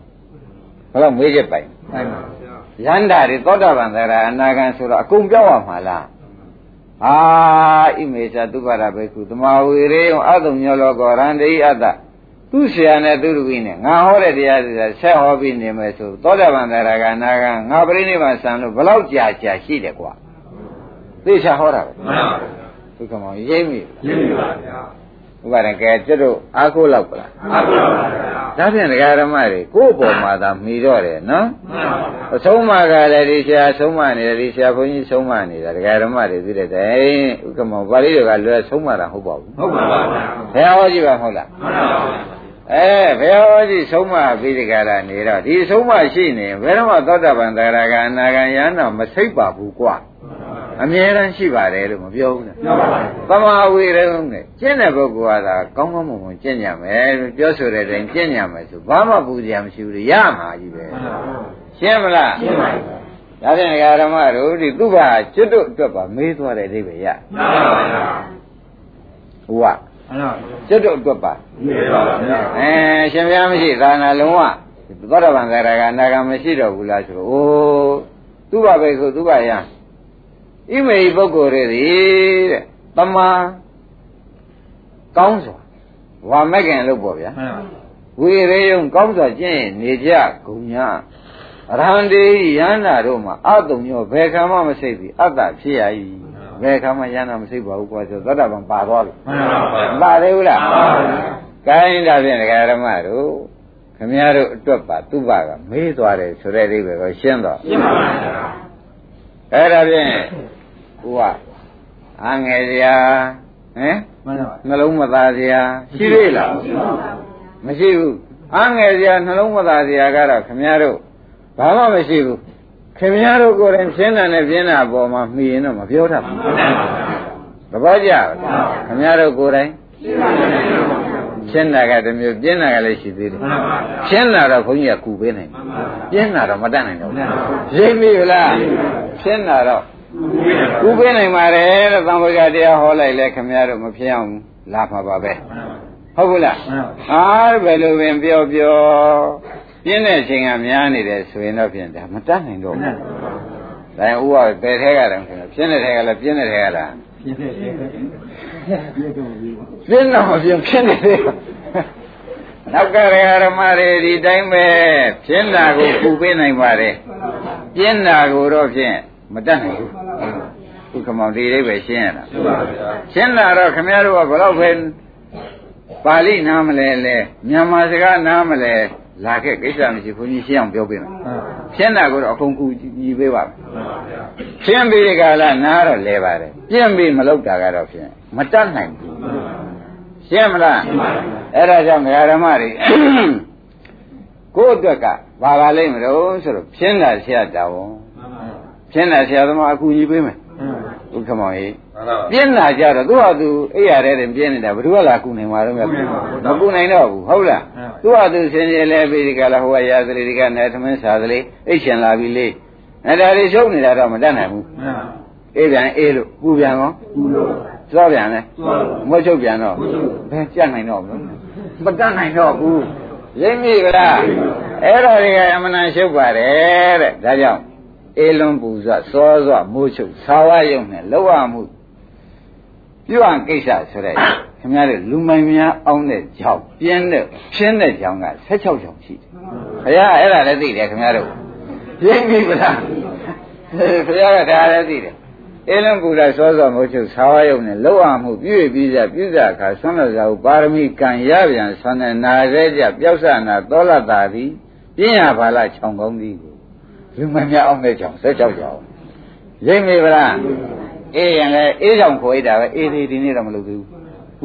ဘယ်တော့မေးချက်ပိုင်မှန်ပါဗျာရန္တာတွေသောတာပန်သရအနာဂံဆိုတော့အကုန်ပြောက်ရမှာလားအာဣမေသသုဘရဘေကုသမာဝေရေယအတုံညောလောကောရန္တိအတ္တ သူ့ဆရာနဲ့သူ့လူကြီးနဲ့ငါဟောတဲ့တရားတွေဆက်ဟောပြီးနေမယ်ဆိုသောတာပန်သရကအနာဂံငါပြိဋိဘံစံလို့ဘယ်လောက်ကြာကြာရှိတယ်ကွာသိချာဟောတာပဲမှန်ပါဗျာဒုက္ခမောင်ရိမ့်ပြီရင်းပါဗျာဥပါဒံကဲကျွတ်တို့အားကိုးလောက်ပလားမှန်ပါဗျာဒါဖြင့်ဒကာရမတွေကိုယ့်အပေါ်မှာသာမှီတော့တယ်နော်မှန်ပါဗျာအဆုံးမကလည်းဒီဆရာဆုံးမနေတယ်ဒီဆရာဘုန်းကြီးဆုံးမနေတာဒကာရမတွေသိတဲ့တိုင်ဥက္ကမောပါဠိတွေကလွယ်ဆုံးမတာဟုတ်ပါဘူးဟုတ်ပါပါဗျာဘယ်ဟောကြည့်ပါမဟုတ်လားမှန်ပါဗျာ အဲဘယ်ဟောကြည့်ဆုံးမပြီးဒီကရာနေတော့ဒီဆုံးမရှိနေဘယ်တော့မှသောတာပန်သရကအနာဂံယန္တာမစိတ်ပါဘူးကွာအမြဲတမ်းရှိပါတယ်လို့မပြောဘူးနဲ့မှန်ပါဗျာသမာဝေရုံနဲ့ကျင့်တဲ့ပုဂ္ဂိုလ်ကသာကောင်းကောင်းမွန်မွန်ကျင့်ကြမယ်ပြောဆိုတဲ့တိုင်ကျင့်ကြမယ်ဆိုဘာမှပူစရာမရှိဘူးလေရမှာကြီးပဲရှင်းမလားရှင်းပါဗျာဒါဖြင့်ဒကာရမတို့ဒီသူ့ဘာကျွတ်တို့အတွက်ပါမေးသွားတဲ့အိဗေရမှန်ပါဗျာဟိုကအဲ့တော့ ကျွတ်တို့အတွက်ပါမြဲပါဗျာအဲရှင်ဘုရားမရှိသာနာလုံးဝသောတာပန်သရကအနာဂံမရှိတော့ဘူးလားဆိုတော့အိုးသူ့ဘာပဲဆိုသူ့ဘာရဣမေဤပုဂ္ဂိုလ်တွေတဲ့တမန်ကောင်းစွာဝါမက်ကင်လို့ပေါ့ဗျာမှန်ပါဝေရေယုံကောင်းစွာကျင့်ရင်နေကြဂုံညာအရဟံတေယန္တာတို့မှာအတုံညောဘယ်ခံမှမစိတ်ပြီအတ္တဖြစ်ရ၏ ဘယ်ခံမှယန္တာမစိတ်ပါဘူးကွာဆိုသောတာပန်ပါသွားပြီမှန်ပါဗျာမပါသေးဘူးလားမှန်ပါဗျာကိုင်းဒါဖြင့်ဒကာရမတို့ခမည်းတော်အတွက်ပါသူ့ဘာကမေးသွားတယ်ဆိုတဲ့အိဗယ်ကိုရှင်းတော့ရှင်းပါဗျာအဲ့ဒါဖြင့်ဟိုကအငယ်စရာဟမ်မှန်ပါနှလုံးမသားစရာရှိသေးလားမရှိဘူးအငယ်စရာနှလုံးမသားစရာကတော့ခမည်းတော်ဘာမှမရှိဘူး ခင်ဗျားတို့ကိုယ်တိုင်ရှင်းတယ်နဲ့ပြင်းတာအပေါ်မှာမှီရင်တော့မပြောတတ်ဘူးသဘောကျလားခင်ဗျားတို့ကိုယ်တိုင်ရှင်းတာကတစ်မျိုးပြင်းတာကလည်းရှိသေးတယ်မှန်ပါဗျာရှင်းလာတော့ခွန်ကြီးကကူပေးနိုင်တယ်မှန်ပါဗျာပြင်းလာတော့မတတ်နိုင်တော့ဘူးရိပ်မိလားရှင်းလာတော့ဘုရားကူပေးနိုင်ပါတယ်လို့သံဃာတရားဟောလိုက်လဲခင်ဗျားတို့မဖြစ်အောင်လာမှာပါပဲဟုတ်ဘူးလားအားဘယ်လိုပင်ပြောပြော ပြင်းတဲ့အချိန်ကများနေတယ်ဆိုရင်တော့ဖြင့်ဒါမတတ်နိုင်တော့ဘူးဒါရင်ဥပဒေထဲကတည်းကပြင်းတဲ့ထဲကလည်းပြင်းတဲ့ထဲကလားပြည့်တယ်ပြည့်တော့ပြီပြင်းတော့မပြင်းဖြစ်နေသေးဘူးနောက်ကရဓမ္မတွေဒီတိုင်းပဲပြင်းတာကိုကူပေးနိုင်ပါတယ်ပြင်းတာကိုတော့ဖြင့်မတတ်နိုင်ဘူးဥက္ကမောင်ဒီလေးပဲရှင်းရတာရှင်းပါဗျာရှင်းလာတော့ခမည်းတော်ကဘယ်တော့ပဲပါဠိနားမလဲလဲမြန်မာစကားနားမလဲ လာခဲ့ကိစ္စမရှိဘုန်းကြီးရှင်းအောင်ပြောပေးမယ်ရှင်းတာကိုတော့အကုန်ကူညီပေးပါမယ်ရှင်းပြီးဒီကလာနားတော့လဲပါတယ်ပြင့်ပြီးမလုပ်တာကတော့ဖြင့်မတတ်နိုင်ဘူးရှင်းမလားအဲ့ဒါကြောင့်ဓမ္မတွေကိုယ့်အတွက်ကဘာပါလိမ့်မလို့ဆိုတော့ဖြင်းတာဆရာတာဝန်ဖြင်းတာဆရာသမားအကူညီပေးမယ်ဥက္ကမောင်ကြီးပြင်းလာကြတော့သူ့ဟာသူအိယာတဲ့တင်ပြင်းနေတာဘယ်သူကလာကူနိုင်မှာတော့မကူနိုင်တော့ဘူးဟုတ်လား သူ့ဟာသူဆင်းရဲလဲပြီးဒီကလာဟိုကရာသလေးဒီကနဲ့သမင်းစားသလေးအိတ်ရှင်လာပြီလေအဲ့ဒါတွေရှုပ်နေတာတော့မတတ်နိုင်ဘူးအေးပြန်အေးလို့ပူပြန်ရောပူလို့သွားပြန်လဲမွှချုပ်ပြန်တော့ဘယ်ကြက်နိုင်တော့ဘူးမတတ်နိုင်တော့ဘူးရိပ်မိကလားအဲ့တော်တွေကအမှန်တန်ရှုပ်ပါတယ်တဲ့ဒါကြောင့်အေလွန်ပူဇောစောစောမိုးချုပ်သာဝယုံနဲ့လောက်ရမှုပြုအောင်ကိစ္စဆိုတဲ့ ခင်ဗျားတို့လူမိုင်များအောင်းတဲ့ကြောင်ပြင်းတဲ့ဖြင်းတဲ့ကြောင်က16ကြောင်ရှိတယ်ဘုရားအဲ့ဒါလည်းသိတယ်ခင်ဗျားတို့ရိပ်မိကလားဘုရားကဒါလည်းသိတယ်အေလံပူရာစောစောမိုးချုပ်သာဝယုံနဲ့လောက်အောင်မှုပြည့်ပြီးကြပြုကြအခါဆွမ်းလို့သာပါရမီကံရပြန်ဆွမ်းတဲ့နာရဲကြပျောက်ဆနာသောလတာသည်ပြင်းရပါလားခြောင်ကောင်းသည်ကိုလူမများအောင်တဲ့ကြောင်16ကြောင်ရိပ်မိဗလားအေးရင်လည်းအေးကြောင်ခေါ်ရတာပဲအေးသေးဒီနေ့တော့မလုပ်သေးဘူး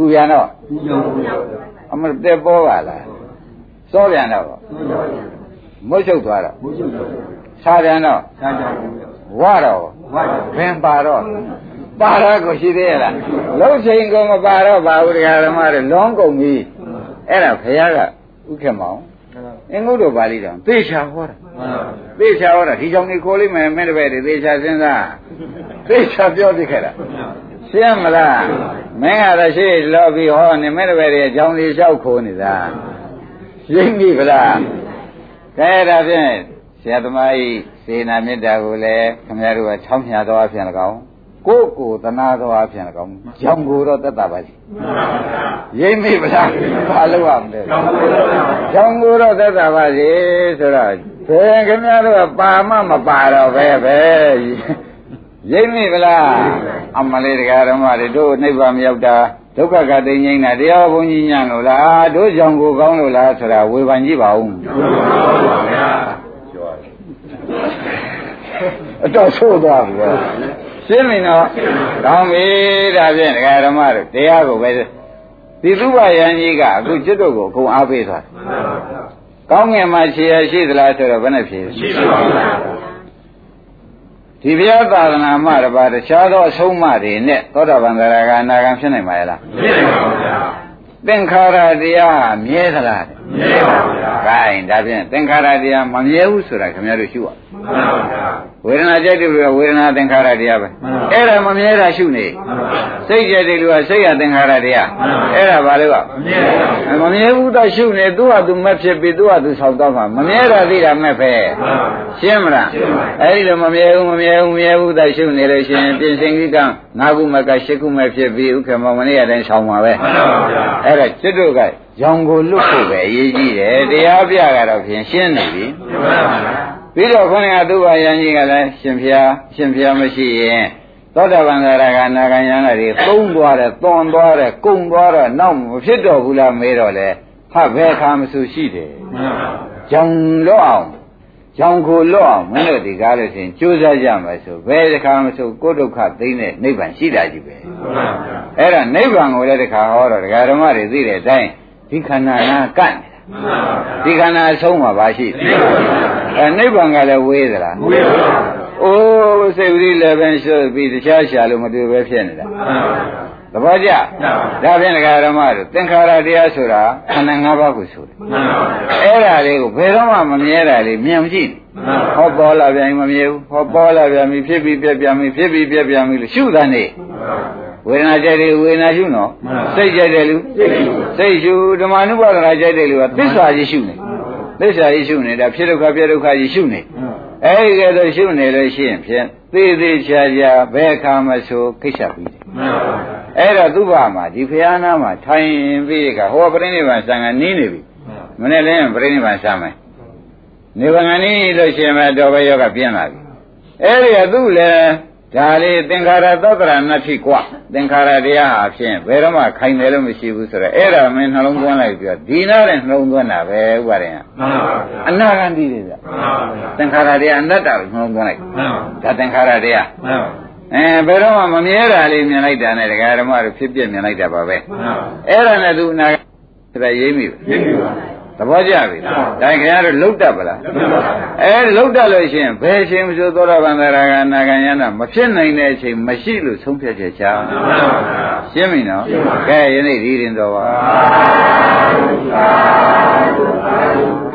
ပူပြန်တော့ပူကြောင်အမတက်ပေါ်ပါလားစောပြန်တော့မွတ်ချုပ်သွားတော့မွတ်ချုပ်သွားစားပြန်တော့စားကြဝါတော့ဘယ်ပါတော့ပါရကိုရှိသေးရလားလုံးချိန်ကမပါတော့ပါဘူးတရားဓမ္မတွေလွန်ကုန်ပြီအဲ့ဒါဘုရားကဥက္ကမောင်အင်္ဂုတ္တပါဠိတော်သေချာဟောတာသေချာဟောတာဒီကြောင့်နေခိုးလိုက်မယ်မင်းတပည့်တွေသေချာစဉ်းစားသေချာပြောသိခဲ့တာ ရှင်းမလားမင်းကတော့ရှိလောပြီးဟောနေမင်းတပည့်တွေအကြောင်းလေးလျှောက်ခိုးနေတာရှင်းပြီဗလားကဲဒါဖြင့်ဆရာသမားကြီးစေနာမေတ္တာကိုလည်းခင်ဗျားတို့ကချောင်းမြတော်အဖြစ်၎င်းကိုယ်ကိုသနာတော်အဖြစ်၎င်းကြောင်ကိုတော့သက်တာပါစီရိမ့်မိဗလားဘာလို့ရမလဲကြောင်ကိုတော့သက်တာပါစီဆိုတော့ဘယ်ခင်ဗျားတို့ကပါမမပါတော့ပဲပဲရိမ့်မိဗလား အမလေးတရားဓမ္မတွေတို့နိဗ္ဗာန်မရောက်တာဒုက္ခကတိငိမ့်တာတရားဘုန်းကြီးညံ့လို့လားတို့ကြောင့်ကိုကောင်းလို့လားဆိုတာဝေဖန်ကြည့်ပါဦးအတော့ဆိုးသွားပြီရှင်းပြီနော်ကောင်းပြီဒါဖြင့်ဒကာဓမ္မတို့တရားကိုပဲဒီသုဘယံကြီးကအခုจิตတို့ကိုအကုန်အားပေးသွားတယ်ကောင်းငင်မှာခြေရရှိသလားဆိုတော့ဘယ်နဲ့ဖြေရှိပါဘူး ဒီဘုရားသာသနာမှတပါတခြားသောအဆုံးအမတွေနဲ့သောတာပန်သရဂါနာဂံဖြစ်နိုင်ပါရဲ့လားဖြစ်နိုင်ပါဘူးဗျာသင်္ခါရတရားမြဲသလား မြဲပါဘူးဗျာ gain ဒါဖြင့်သင်္ခါရတရားမမြဲဘူးဆိုတာခင်ဗျားတို့ရှုရမှန်ပါဗျာဝေဒနာကြိုက်တယ်လို့ဝေဒနာသင်္ခါရတရားပဲအဲ့ဒါမမြဲတာရှုနေစိတ်ကြိုက်တယ်လို့စိတ်ရသင်္ခါရတရားအဲ့ဒါဘာလို့ကမမြဲဘူးတော့ရှုနေသူ့ဟာသူမက်ဖြစ်ပြီးသူ့ဟာသူဆောက်တော့မှာမမြဲတာသိတာမက်ပဲရှင်းမလားအဲ့ဒီလိုမမြဲဘူးမမြဲဘူးမမြဲဘူးတော့ရှုနေလို့ရှိရင်ပြင်စင်ကြီးကငါးခုမကရှစ်ခုမဖြစ်ပြီးဥက္ကမောမနေ့ကတည်းဆောင်းမှာပဲအဲ့ဒါကျွတ်တို့ကရောင်ကိုလွတ်ဖို့ပဲအရေးကြီးတယ်တရားပြကတော့ဖြင့်ရှင်းနေပြီပြီးတော့ခொနကသူ့ဘာယံကြီးကလည်းရှင်ဖျားရှင်ဖျားမရှိရင်သောတာပန်သရကနာဂယန္တာတွေသုံးသွားတယ်သွန်သွားတယ်ကုံသွားတော့နောက်မဖြစ်တော့ဘူးလားမေးတော့လေဟာဘယ်ခါမှဆိုရှိတယ်ကြောင်လွတ်အောင်ကြောင်ကိုလွတ်အောင်မင်းတို့ဒီကားလို့ရှင်ကြိုးစားကြမယ်ဆိုဘယ်တစ်ခါမှဆိုကိုယ်ဒုက္ခသိတဲ့နိဗ္ဗာန်ရှိတာကြီးပဲအဲ့ဒါနိဗ္ဗာန်ကိုလည်းတစ်ခါဟောတော့ဒကာဓမ္မတွေသိတဲ့အတိုင်း ဒီခန္ဓာနာကန့်ဒီခန္ဓာအဆုံးမှာပါရှိတယ်အဲနိဗ္ဗာန်ကလည်းဝေးသလားဝေးပါအိုးစိတ်ဝိရိလည်းပဲရှုပြီးတခြားရှာလို့မတွေ့ပဲဖြစ်နေတာသဘောကျဒါဖြင့်ဒကာဓမ္မတို့သင်္ခါရတရားဆိုတာခန္ဓာ၅ပါးကိုဆိုတယ်အဲ့ဒါလေးကိုဘယ်တော့မှမမြဲတာလေးမြင်မကြည့်ဟောပေါ်လာပြန်မမြဲဘူးဟောပေါ်လာပြန်ပြီဖြစ်ပြီးပြက်ပြန်ပြီဖြစ်ပြီးပြက်ပြန်ပြီလို့ရှုတာနေ ဝေဒနာကြိုက်တယ်ဝေဒနာရှုနော်စိတ်ကြိုက်တယ်လူစိတ်ရှုဓမ္မနုပါဒနာကြိုက်တယ်လူကသစ္စာကြီးရှုနေသစ္စာကြီးရှုနေတာဖြစ်ဒုက္ခဖြစ်ဒုက္ခကြီးရှုနေအဲဒီကဲတော့ရှုနေလို့ရှိရင်ဖြင့်သေသေးချာချာဘယ်အခါမှဆိုခိစ္စပြီးတယ်အဲ့တော့သူ့ဘာမှာဒီဖျားနာမှာထိုင်ပြီးကဟောပြိဋိဘံစံကနီးနေပြီမနေ့လည်းပြိဋိဘံစံမယ်နေဗငနီးလို့ရှိရင်တော့ဘယ်ယောကပြင်းလာပြီအဲ့ဒီကသူ့လည်း ဒါလေးသင်္ခါရသတ္တရဏတိกว่าသင်္ခါရတရားဟာဖြင့်ဘယ်တော့မှခိုင်တယ်လို့မရှိဘူးဆိုတော့အဲ့ဒါမင်းနှလုံးသွင်းလိုက်ပြီးတော့ဒီနာနဲ့နှလုံးသွင်းတာပဲဥပါရင် မှန်ပါဗျာ အနာဂန္တိတွေဗျ မှန်ပါဗျာ သင်္ခါရတရားအနတ္တကိုနှလုံးသွင်းလိုက် မှန်ပါ ဒါသင်္ခါရတရား မှန်ပါ အဲဘယ်တော့မှမမြဲတာလေးမြင်လိုက်တာနဲ့ဒကာဓမ္မတို့ဖြစ်ပြမြင်လိုက်တာပါပဲ မှန်ပါ အဲ့ဒါနဲ့သူအနာဂတ်ဒါရိမ့်ပြီ ရင်းပြီပါ သဘောကျပြီဒါခင်ဗျားတို့လှုပ်တတ်ပလားမှန်ပါဗျာအဲလှုပ်တတ်လို့ရှိရင်ဘယ်အချိန်မှဆိုသောတာပန်သရဂါနာဂံယနာမဖြစ်နိုင်တဲ့အချိန်မရှိလို့ဆုံးဖြတ်ချက်ချမှန်ပါဗျာရှင်းပြီနော်ကဲယနေ့ဒီရင်တော်ပါသာဓုသာဓု